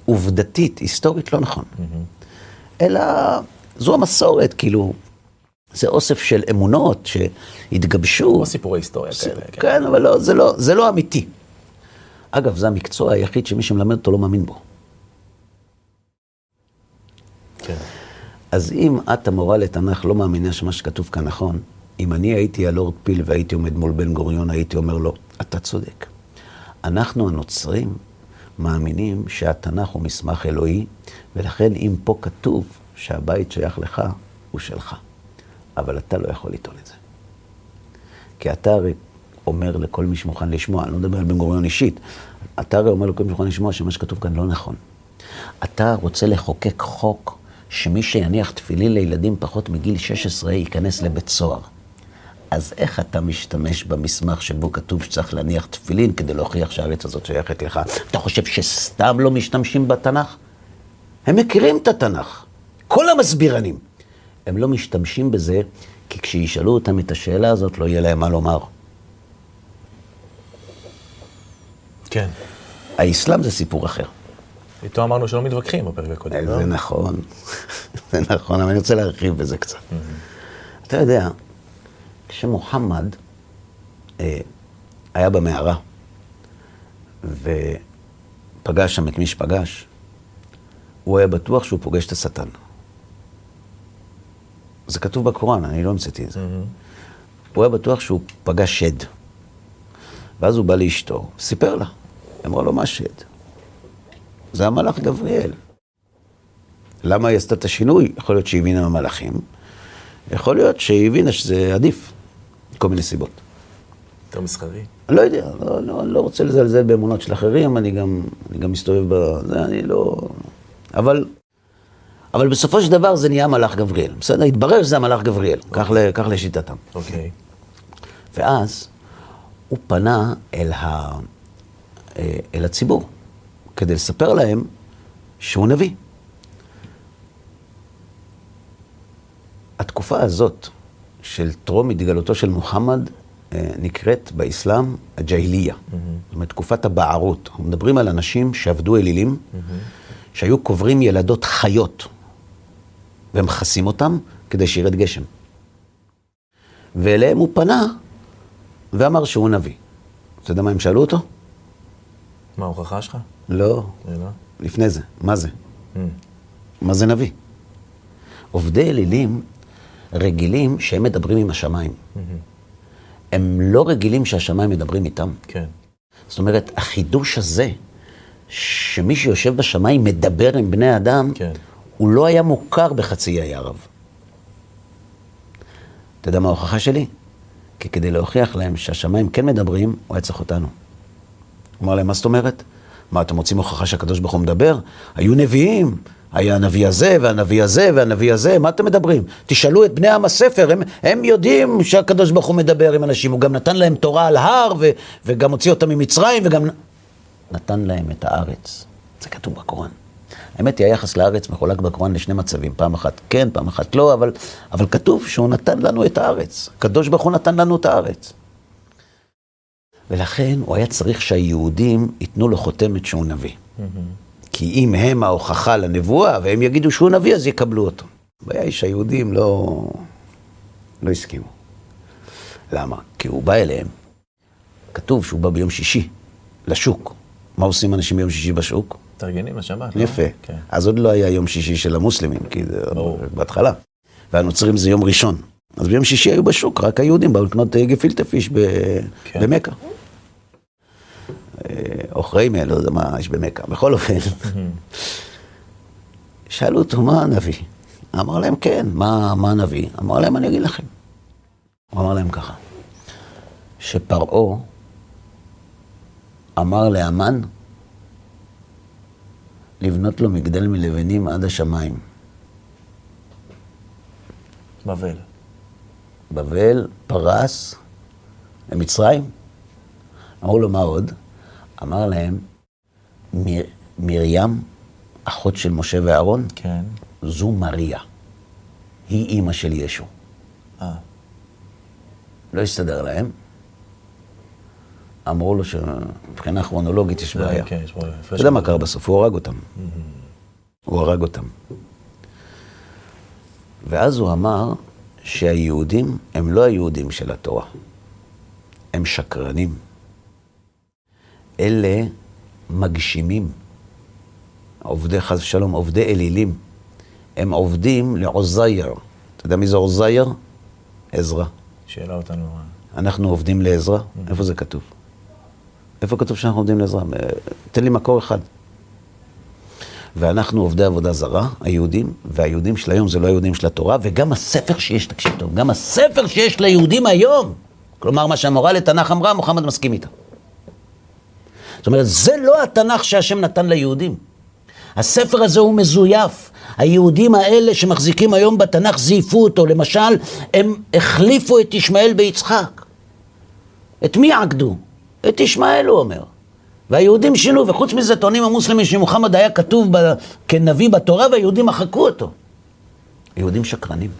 עובדתית, היסטורית, לא נכון. אלא זו המסורת, כאילו, זה אוסף של אמונות שהתגבשו. כמו סיפורי היסטוריה כאלה. כן. כן, אבל לא, זה, לא, זה לא אמיתי. אגב, זה המקצוע היחיד שמי שמלמד אותו לא מאמין בו. כן. אז אם את, המורה לתנ"ך, לא מאמינה שמה שכתוב כאן נכון, אם אני הייתי הלורד פיל והייתי עומד מול בן גוריון, הייתי אומר לו, אתה צודק. אנחנו הנוצרים מאמינים שהתנ"ך הוא מסמך אלוהי, ולכן אם פה כתוב שהבית שייך לך, הוא שלך. אבל אתה לא יכול לטעון את זה. כי אתה הרי אומר לכל מי שמוכן לשמוע, אני לא מדבר על בן גוריון אישית, אתה הרי אומר לכל מי שמוכן לשמוע שמה שכתוב כאן לא נכון. אתה רוצה לחוקק חוק שמי שיניח תפילין לילדים פחות מגיל 16 ייכנס לבית סוהר. אז איך אתה משתמש במסמך שבו כתוב שצריך להניח תפילין כדי להוכיח שהארץ הזאת שייכת לך? אתה חושב שסתם לא משתמשים בתנ"ך? הם מכירים את התנ"ך, כל המסבירנים. הם לא משתמשים בזה, כי כשישאלו אותם את השאלה הזאת, לא יהיה להם מה לומר. כן. האסלאם זה סיפור אחר. איתו אמרנו שלא מתווכחים בפרק הקודם, לא? זה נכון, *laughs* זה נכון, אבל אני רוצה להרחיב בזה קצת. אתה יודע, כשמוחמד אה, היה במערה ופגש שם את מי שפגש, הוא היה בטוח שהוא פוגש את השטן. זה כתוב בקוראן, אני לא המצאתי את זה. הוא היה בטוח שהוא פגש שד. ואז הוא בא לאשתו, סיפר לה. היא אמרה לו, מה שד? זה המלאך גבריאל. למה היא עשתה את השינוי? יכול להיות שהיא הבינה מהמלאכים, יכול להיות שהיא הבינה שזה עדיף, כל מיני סיבות. יותר מסחרי. אני לא יודע, לא, לא, אני לא רוצה לזלזל באמונות של אחרים, אני גם, אני גם מסתובב בזה, אני לא... אבל, אבל בסופו של דבר זה נהיה מלאך גבריאל, בסדר? התברר שזה המלאך גבריאל, כך, לשיטתם. אוקיי. ואז הוא פנה אל, ה, אה, אל הציבור, כדי לספר להם שהוא נביא. התקופה הזאת של טרום התגלותו של מוחמד אה, נקראת באסלאם הג'אהיליה, זאת אומרת תקופת הבערות. אנחנו מדברים על אנשים שעבדו אלילים, שהיו קוברים ילדות חיות ומכסים אותם כדי שירד גשם. ואליהם הוא פנה ואמר שהוא נביא. אתה יודע מה הם שאלו אותו? מה ההוכחה שלך? לא, זה לא? לפני זה. מה זה? Mm. מה זה נביא? עובדי אלילים רגילים שהם מדברים עם השמיים. הם לא רגילים שהשמיים מדברים איתם. כן. זאת אומרת, החידוש הזה, שמי שיושב בשמיים מדבר עם בני אדם, כן. הוא לא היה מוכר בחצי האי ערב. אתה יודע מה ההוכחה שלי? כי כדי להוכיח להם שהשמיים כן מדברים, הוא היה צריך אותנו. הוא אמר להם, מה זאת אומרת? מה, אתם רוצים הוכחה שהקדוש ברוך הוא מדבר? היו נביאים, היה הנביא הזה, והנביא הזה, והנביא הזה, מה אתם מדברים? תשאלו את בני עם הספר, הם, הם יודעים שהקדוש ברוך הוא מדבר עם אנשים, הוא גם נתן להם תורה על הר, ו, וגם הוציא אותם ממצרים, וגם נתן להם את הארץ. זה כתוב בקוראן. האמת היא, היחס לארץ מחולק בקוראן לשני מצבים, פעם אחת כן, פעם אחת לא, אבל, אבל כתוב שהוא נתן לנו את הארץ. הקדוש ברוך הוא נתן לנו את הארץ. ולכן הוא היה צריך שהיהודים ייתנו לו חותמת שהוא נביא. כי אם הם ההוכחה לנבואה, והם יגידו שהוא נביא, אז יקבלו אותו. הבעיה היא שהיהודים לא, לא הסכימו. למה? כי הוא בא אליהם, כתוב שהוא בא ביום שישי לשוק. מה עושים אנשים ביום שישי בשוק? מתארגנים לשבת, לא? יפה. כן. אז עוד לא היה יום שישי של המוסלמים, כי זה ברור. בהתחלה. והנוצרים זה יום ראשון. אז ביום שישי היו בשוק, רק היהודים באו לקנות אה, גפילטה פיש ב- כן. במכה. אה, או חריימה, לא יודע מה יש במכה. בכל אופן, *laughs* שאלו אותו, מה הנביא? אמר להם, כן, מה, מה הנביא? אמר להם, אני אגיד לכם. הוא אמר להם ככה, שפרעה אמר לאמן לבנות לו מגדל מלבנים עד השמיים. בבל. בבל פרס למצרים. אמרו לו, מה עוד? אמר להם, מיר, מרים, אחות של משה ואהרון, כן. זו מריה. היא אימא של ישו. אה. לא הסתדר להם. אמרו לו שמבחינה כרונולוגית יש בעיה. כן, יש פה אתה. יודע מה קרה בסוף? הוא הרג אותם. הוא הרג אותם. ואז הוא אמר שהיהודים הם לא היהודים של התורה, הם שקרנים. אלה מגשימים, עובדי חס ושלום, עובדי אלילים. הם עובדים לעוזייר. אתה יודע מי זה עוזייר? עזרא. שאלה אותנו. אנחנו עובדים לעזרא? איפה זה כתוב? איפה כתוב שאנחנו עובדים לעזרא? אה, תן לי מקור אחד. ואנחנו עובדי עבודה זרה, היהודים, והיהודים של היום זה לא היהודים של התורה, וגם הספר שיש, תקשיב טוב, גם הספר שיש ליהודים היום, כלומר, מה שהמורה לתנ"ך אמרה, מוחמד מסכים איתה. זאת אומרת, זה לא התנ"ך שהשם נתן ליהודים. הספר הזה הוא מזויף. היהודים האלה שמחזיקים היום בתנ"ך זייפו אותו. למשל, הם החליפו את ישמעאל ביצחק. את מי עקדו? את ישמעאל, הוא אומר. והיהודים שינו, וחוץ מזה טוענים המוסלמים שמוחמד היה כתוב ב... כנביא בתורה, והיהודים מחקו אותו. יהודים שקרנים.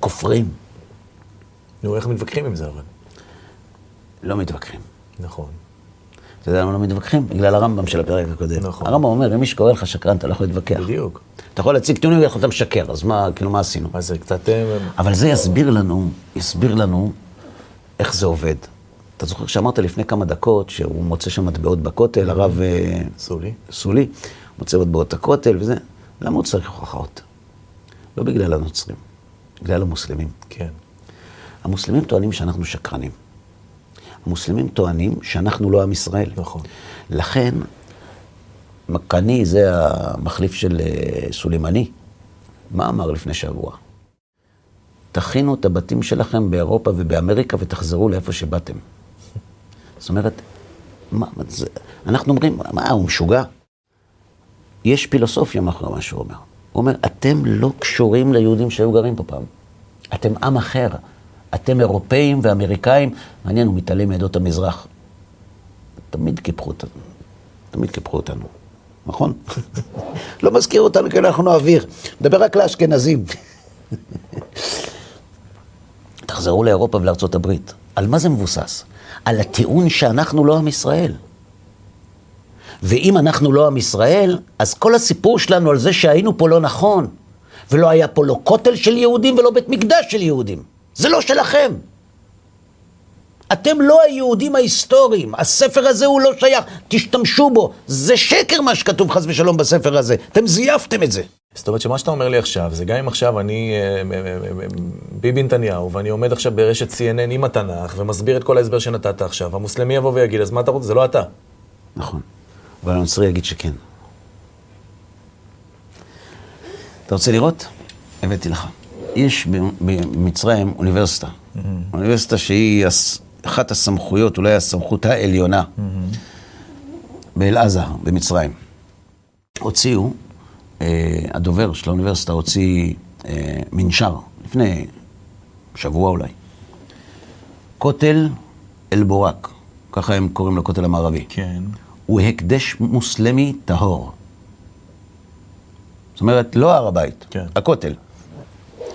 כופרים. נו, איך מתווכחים עם זה אבל? לא מתווכחים. נכון. אתה יודע למה לא מתווכחים? בגלל הרמב"ם של הפרק הקודם. נכון. הרמב"ם אומר, אם מי שקורא לך שקרן, אתה לא יכול להתווכח. בדיוק. אתה יכול להציג טיעונים ולהגיד לך, אתה משקר, אז מה, כאילו, מה עשינו? אז זה קצת... אה, אבל זה יסביר לנו, יסביר לנו איך זה עובד. אתה זוכר שאמרת לפני כמה דקות שהוא מוצא שם מטבעות בכותל, הרב אה, סולי. סולי, מוצא מטבעות הכותל וזה. למה הוא צריך הוכחות? לא בגלל הנוצרים, בגלל המוסלמים. כן. המוסלמים טוענים שאנחנו שקרנים. המוסלמים טוענים שאנחנו לא עם ישראל. נכון. לכן, מקני זה המחליף של אה, סולימני. מה אמר לפני שבוע? תכינו את הבתים שלכם באירופה ובאמריקה ותחזרו לאיפה שבאתם. זאת אומרת, מה, זה, אנחנו אומרים, מה, הוא משוגע? יש פילוסופיה מאחורי מה שהוא אומר. הוא אומר, אתם לא קשורים ליהודים שהיו גרים פה פעם. אתם עם אחר. אתם אירופאים ואמריקאים, מעניין, הוא מתעלם מעדות המזרח. תמיד קיפחו אותנו. תמיד קיפחו אותנו, נכון? *laughs* לא מזכיר אותנו כי אנחנו אוויר. מדבר רק לאשכנזים. *laughs* תחזרו לאירופה ולארצות הברית. על מה זה מבוסס? על הטיעון שאנחנו לא עם ישראל. ואם אנחנו לא עם ישראל, אז כל הסיפור שלנו על זה שהיינו פה לא נכון, ולא היה פה לא כותל של יהודים ולא בית מקדש של יהודים. זה לא שלכם. אתם לא היהודים ההיסטוריים, הספר הזה הוא לא שייך, תשתמשו בו. זה שקר מה שכתוב חס ושלום בספר הזה, אתם זייפתם את זה. זאת אומרת שמה שאתה אומר לי עכשיו, זה גם אם עכשיו אני אה, ביבי נתניהו, ואני עומד עכשיו ברשת CNN עם התנ"ך, ומסביר את כל ההסבר שנתת עכשיו, המוסלמי יבוא ויגיד, אז מה אתה רוצה? זה לא אתה. נכון, אבל הנוצרי יגיד שכן. אתה רוצה לראות? הבאתי לך. יש במצרים אוניברסיטה. Mm-hmm. אוניברסיטה שהיא אחת הסמכויות, אולי הסמכות העליונה, mm-hmm. באל-עזר, במצרים. הוציאו, אה, הדובר של האוניברסיטה הוציא אה, מנשר, לפני שבוע אולי. כותל אל-בורק, ככה הם קוראים לכותל המערבי. כן. הוא הקדש מוסלמי טהור. זאת אומרת, לא הר הבית, כן. הכותל.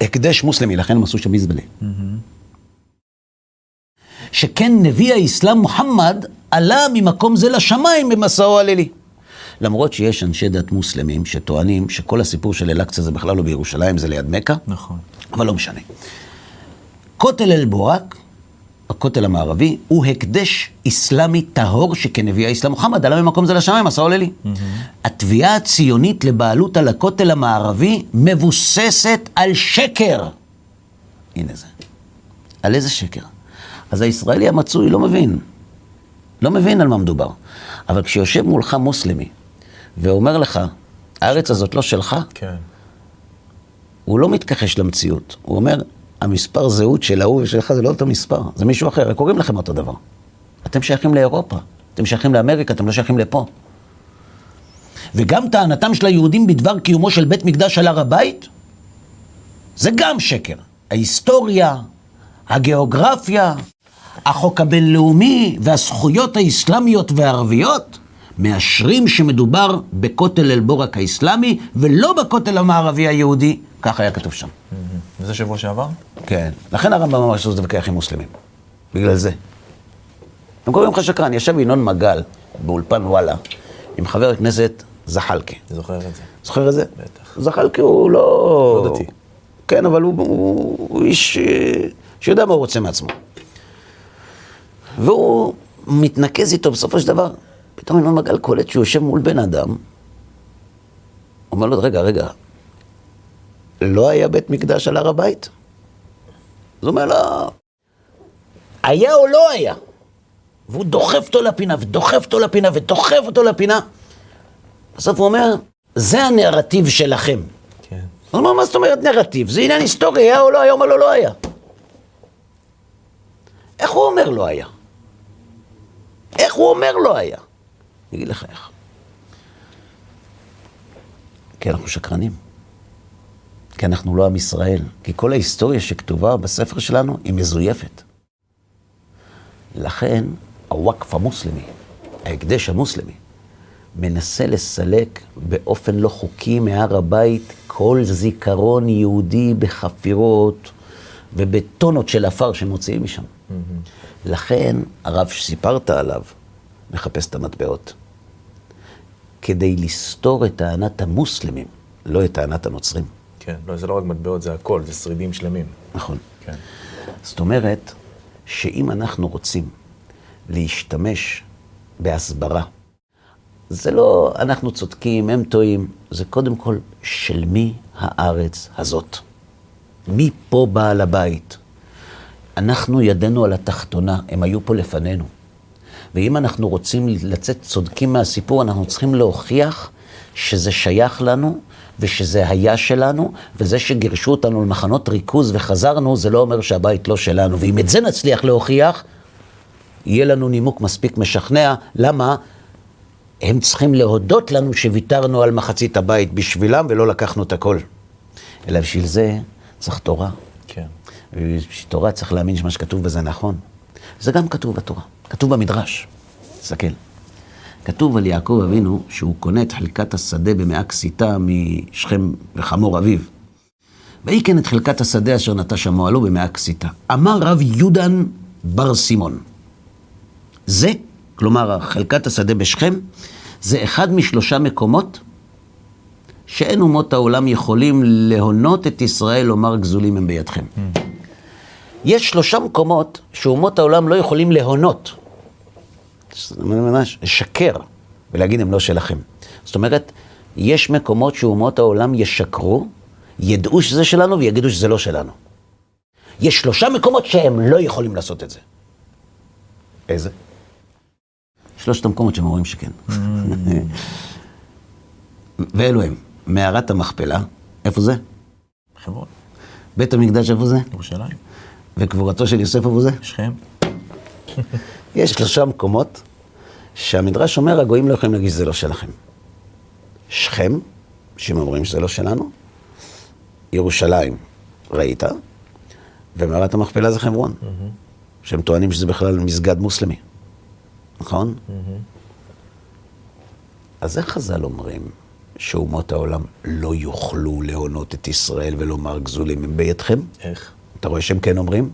הקדש מוסלמי, לכן הם עשו שם מזבלה. Mm-hmm. שכן נביא האסלאם מוחמד עלה ממקום זה לשמיים במסעו הלילי. למרות שיש אנשי דת מוסלמים שטוענים שכל הסיפור של אל-אקצא זה בכלל לא בירושלים, זה ליד מכה. נכון. אבל לא משנה. כותל אל-בורק, הכותל המערבי, הוא הקדש אסלאמי טהור שכנביא האסלאם מוחמד עלה ממקום זה לשמיים, מסעו לילי. Mm-hmm. התביעה הציונית לבעלות על הכותל המערבי מבוססת על שקר. הנה זה. על איזה שקר? אז הישראלי המצוי לא מבין. לא מבין על מה מדובר. אבל כשיושב מולך מוסלמי ואומר לך, הארץ הזאת לא שלך, כן. הוא לא מתכחש למציאות. הוא אומר, המספר זהות של ההוא ושלך זה לא אותו מספר, זה מישהו אחר, קוראים לכם אותו דבר. אתם שייכים לאירופה, אתם שייכים לאמריקה, אתם לא שייכים לפה. וגם טענתם של היהודים בדבר קיומו של בית מקדש על הר הבית, זה גם שקר. ההיסטוריה, הגיאוגרפיה, החוק הבינלאומי והזכויות האסלאמיות והערביות מאשרים שמדובר בכותל אל-בורק האסלאמי ולא בכותל המערבי היהודי, כך היה כתוב שם. וזה שבוע שעבר? כן. לכן הרמב"ם אמר שזה להתווכח עם מוסלמים. בגלל זה. הם קוראים לך שקרן. ישב ינון מגל באולפן וואלה עם חבר הכנסת זחאלקה. זוכר את זה. זוכר את זה? בטח. זחאלקה הוא לא... לא דתי. כן, אבל הוא, הוא, הוא איש אה, שיודע מה הוא רוצה מעצמו. והוא מתנקז איתו בסופו של דבר. פתאום ינון מגל קולט שהוא יושב מול בן אדם, אומר לו, רגע, רגע, לא היה בית מקדש על הר הבית? אז הוא אומר לו, היה או לא היה? והוא דוחף אותו לפינה, ודוחף אותו לפינה, ודוחף אותו לפינה. בסוף הוא אומר, זה הנרטיב שלכם. כן. הוא אומר, מה זאת אומרת נרטיב? זה עניין היסטורי, היה או לא היה? הוא אומר לו, לא היה. איך הוא אומר לא היה? איך הוא אומר לא היה? אני אגיד לך איך. כי אנחנו שקרנים. כי אנחנו לא עם ישראל. כי כל ההיסטוריה שכתובה בספר שלנו היא מזויפת. לכן הוואקף המוסלמי, ההקדש המוסלמי, מנסה לסלק באופן לא חוקי מהר הבית כל זיכרון יהודי בחפירות ובטונות של עפר שמוציאים משם. Mm-hmm. לכן הרב שסיפרת עליו מחפש את המטבעות. כדי לסתור את טענת המוסלמים, לא את טענת הנוצרים. כן, לא, זה לא רק מטבעות, זה הכל, זה שרידים שלמים. נכון. כן. זאת אומרת, שאם אנחנו רוצים להשתמש בהסברה, זה לא אנחנו צודקים, הם טועים, זה קודם כל של מי הארץ הזאת. מי פה בעל הבית? אנחנו ידנו על התחתונה, הם היו פה לפנינו. ואם אנחנו רוצים לצאת צודקים מהסיפור, אנחנו צריכים להוכיח שזה שייך לנו, ושזה היה שלנו, וזה שגירשו אותנו למחנות ריכוז וחזרנו, זה לא אומר שהבית לא שלנו. ואם את זה נצליח להוכיח, יהיה לנו נימוק מספיק משכנע. למה? הם צריכים להודות לנו שוויתרנו על מחצית הבית בשבילם ולא לקחנו את הכל. אלא בשביל זה צריך תורה. כן. ובשביל תורה צריך להאמין שמה שכתוב בזה נכון. זה גם כתוב בתורה, כתוב במדרש. תסתכל. כתוב על יעקב אבינו שהוא קונה את חלקת השדה במאה כסיתה משכם וחמור אביו. ויהי כן את חלקת השדה אשר נטש המועלו במאה כסיתה. אמר רב יודן בר סימון. זה, כלומר חלקת השדה בשכם, זה אחד משלושה מקומות שאין אומות העולם יכולים להונות את ישראל לומר גזולים הם בידכם. יש שלושה מקומות שאומות העולם לא יכולים להונות. זאת אומרת, ממש, לשקר ולהגיד הם לא שלכם. זאת אומרת, יש מקומות שאומות העולם ישקרו, ידעו שזה שלנו ויגידו שזה לא שלנו. יש שלושה מקומות שהם לא יכולים לעשות את זה. איזה? שלושת המקומות שהם אומרים שכן. *laughs* ואלו הם, מערת המכפלה, איפה זה? חברון, בית המקדש איפה זה? ירושלים, וקבורתו של יוסף איפה זה? שכם. *laughs* יש שלושה מקומות שהמדרש אומר, הגויים לא יכולים להגיד שזה לא שלכם. שכם, שהם אומרים שזה לא שלנו, ירושלים, ראית, ומערת המכפלה זה חברון, שהם טוענים שזה בכלל מסגד מוסלמי, נכון? אז איך חז"ל אומרים שאומות העולם לא יוכלו להונות את ישראל ולומר גזולים הם בידכם? איך? אתה רואה שהם כן אומרים?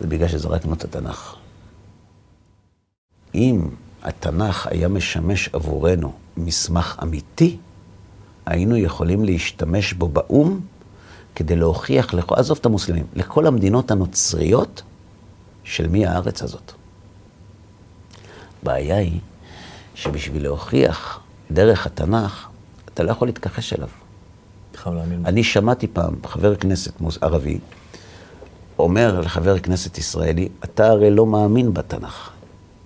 זה בגלל שזרקנו את התנ"ך. אם התנ"ך היה משמש עבורנו מסמך אמיתי, היינו יכולים להשתמש בו באו"ם כדי להוכיח, לכל, עזוב את המוסלמים, לכל המדינות הנוצריות של מי הארץ הזאת. הבעיה היא שבשביל להוכיח דרך התנ"ך, אתה לא יכול להתכחש אליו. חייב להאמין. אני שמעתי פעם חבר כנסת ערבי אומר לחבר כנסת ישראלי, אתה הרי לא מאמין בתנ"ך,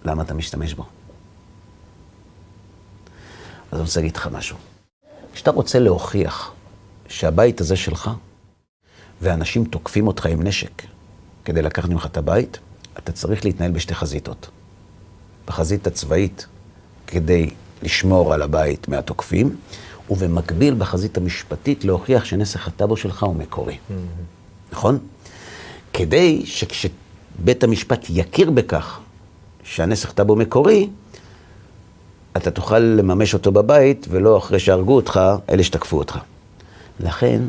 למה אתה משתמש בו? אז אני רוצה להגיד לך משהו. כשאתה רוצה להוכיח שהבית הזה שלך, ואנשים תוקפים אותך עם נשק כדי לקחת ממך את הבית, אתה צריך להתנהל בשתי חזיתות. בחזית הצבאית, כדי לשמור על הבית מהתוקפים, ובמקביל בחזית המשפטית להוכיח שנסח הטאבו שלך הוא מקורי. נכון? כדי שכשבית המשפט יכיר בכך שהנסח טאבו מקורי, אתה תוכל לממש אותו בבית, ולא אחרי שהרגו אותך, אלה שתקפו אותך. לכן,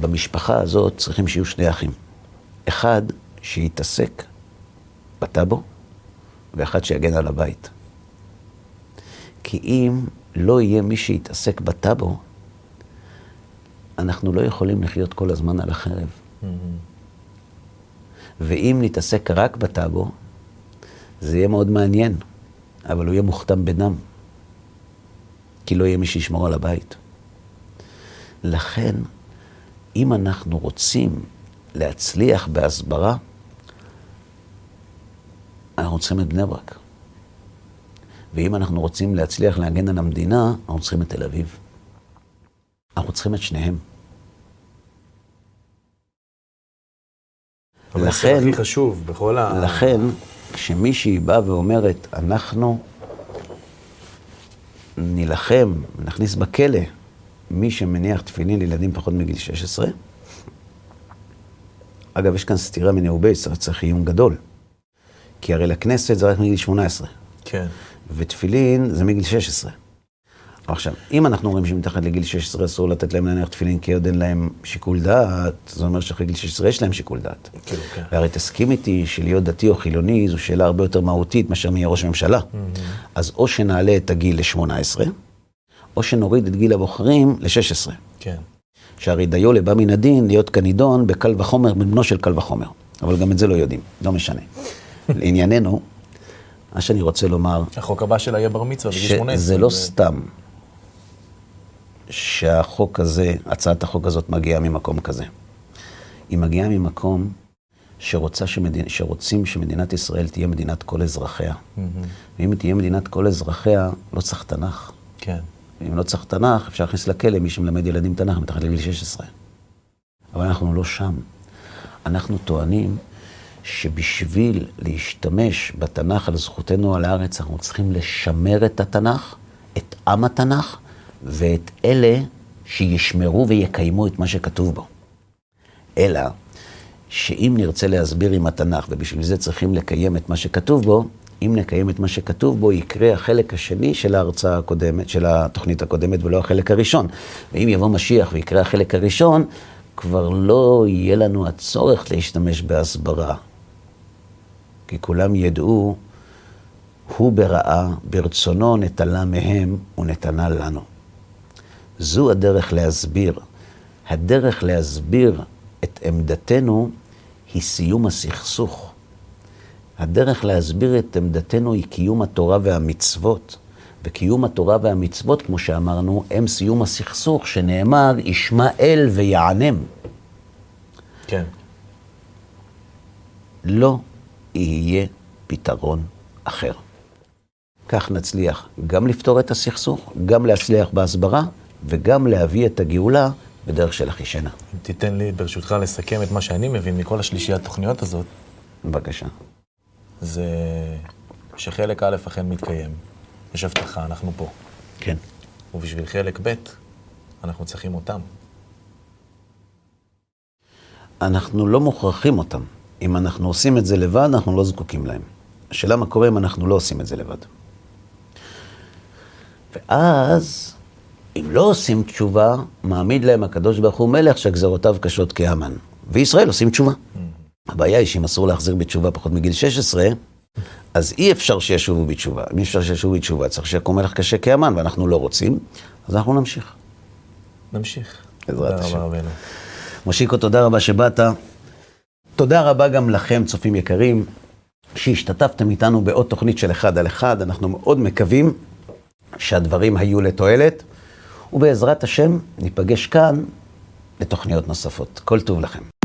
במשפחה הזאת צריכים שיהיו שני אחים. אחד שיתעסק בטאבו, ואחד שיגן על הבית. כי אם לא יהיה מי שיתעסק בטאבו, אנחנו לא יכולים לחיות כל הזמן על החרב. ואם נתעסק רק בטאבו, זה יהיה מאוד מעניין, אבל הוא יהיה מוכתם בדם, כי לא יהיה מי שישמור על הבית. לכן, אם אנחנו רוצים להצליח בהסברה, אנחנו צריכים את בני ברק. ואם אנחנו רוצים להצליח להגן על המדינה, אנחנו צריכים את תל אביב. אנחנו צריכים את שניהם. לכן- הכי חשוב בכל ה... לכן, כשמישהי באה ואומרת, אנחנו נילחם, נכניס בכלא מי שמניח תפילין לילדים פחות מגיל 16, אגב, יש כאן סתירה מנאו בייס, צריך עיון גדול. כי הרי לכנסת זה רק מגיל 18, כן. ותפילין זה מגיל 16. עכשיו, אם אנחנו אומרים שמתחת לגיל 16 אסור לתת להם להניח תפילין כי עוד אין להם שיקול דעת, זה אומר שאחרי גיל 16 יש להם שיקול דעת. כאילו, כן. והרי תסכים איתי שלהיות דתי או חילוני זו שאלה הרבה יותר מהותית מאשר מי יהיה ראש ממשלה. אז או שנעלה את הגיל ל-18, או שנוריד את גיל הבוחרים ל-16. כן. שהרי דיו לבא מן הדין להיות כנידון בקל וחומר, בן בנו של קל וחומר. אבל גם את זה לא יודעים, לא משנה. *laughs* לענייננו, מה שאני רוצה לומר, החוק הבא שלה יהיה בר מצווה בגיל 18. שזה לא סתם שהחוק הזה, הצעת החוק הזאת מגיעה ממקום כזה. היא מגיעה ממקום שרוצה שמדינ... שרוצים שמדינת ישראל תהיה מדינת כל אזרחיה. ואם היא תהיה מדינת כל אזרחיה, לא צריך תנ"ך. כן. אם לא צריך תנ"ך, אפשר להכניס לכלא מי שמלמד ילדים תנ"ך מתחת לגיל 16. אבל אנחנו לא שם. אנחנו טוענים שבשביל להשתמש בתנ"ך על זכותנו על הארץ, אנחנו צריכים לשמר את התנ"ך, את עם התנ"ך, ואת אלה שישמרו ויקיימו את מה שכתוב בו. אלא שאם נרצה להסביר עם התנ"ך, ובשביל זה צריכים לקיים את מה שכתוב בו, אם נקיים את מה שכתוב בו, יקרה החלק השני של ההרצאה הקודמת, של התוכנית הקודמת, ולא החלק הראשון. ואם יבוא משיח ויקרה החלק הראשון, כבר לא יהיה לנו הצורך להשתמש בהסברה. כי כולם ידעו הוא ברעה, ברצונו נטלה מהם ונתנה לנו. זו הדרך להסביר. הדרך להסביר את עמדתנו היא סיום הסכסוך. הדרך להסביר את עמדתנו היא קיום התורה והמצוות. וקיום התורה והמצוות, כמו שאמרנו, הם סיום הסכסוך, שנאמר, ישמע אל ויענם. כן. לא יהיה פתרון אחר. כך נצליח גם לפתור את הסכסוך, גם להצליח בהסברה, וגם להביא את הגאולה בדרך של אחישנה. אם תיתן לי, ברשותך, לסכם את מה שאני מבין מכל השלישיית תוכניות הזאת, בבקשה. זה שחלק א' אכן מתקיים. יש הבטחה, אנחנו פה. כן. ובשביל חלק ב', אנחנו צריכים אותם. אנחנו לא מוכרחים אותם. אם אנחנו עושים את זה לבד, אנחנו לא זקוקים להם. השאלה מה קורה אם אנחנו לא עושים את זה לבד. ואז, אם לא עושים תשובה, מעמיד להם הקדוש ברוך הוא מלך שגזרותיו קשות כהמן. וישראל עושים תשובה. הבעיה היא שאם אסור להחזיר בתשובה פחות מגיל 16, אז אי אפשר שישובו בתשובה. אם אי אפשר שישובו בתשובה, צריך שיקום מלך קשה כהמן, ואנחנו לא רוצים, אז אנחנו נמשיך. נמשיך. בעזרת תודה השם. מושיקו, תודה רבה שבאת. תודה רבה גם לכם, צופים יקרים, שהשתתפתם איתנו בעוד תוכנית של אחד על אחד. אנחנו מאוד מקווים שהדברים היו לתועלת, ובעזרת השם ניפגש כאן לתוכניות נוספות. כל טוב לכם.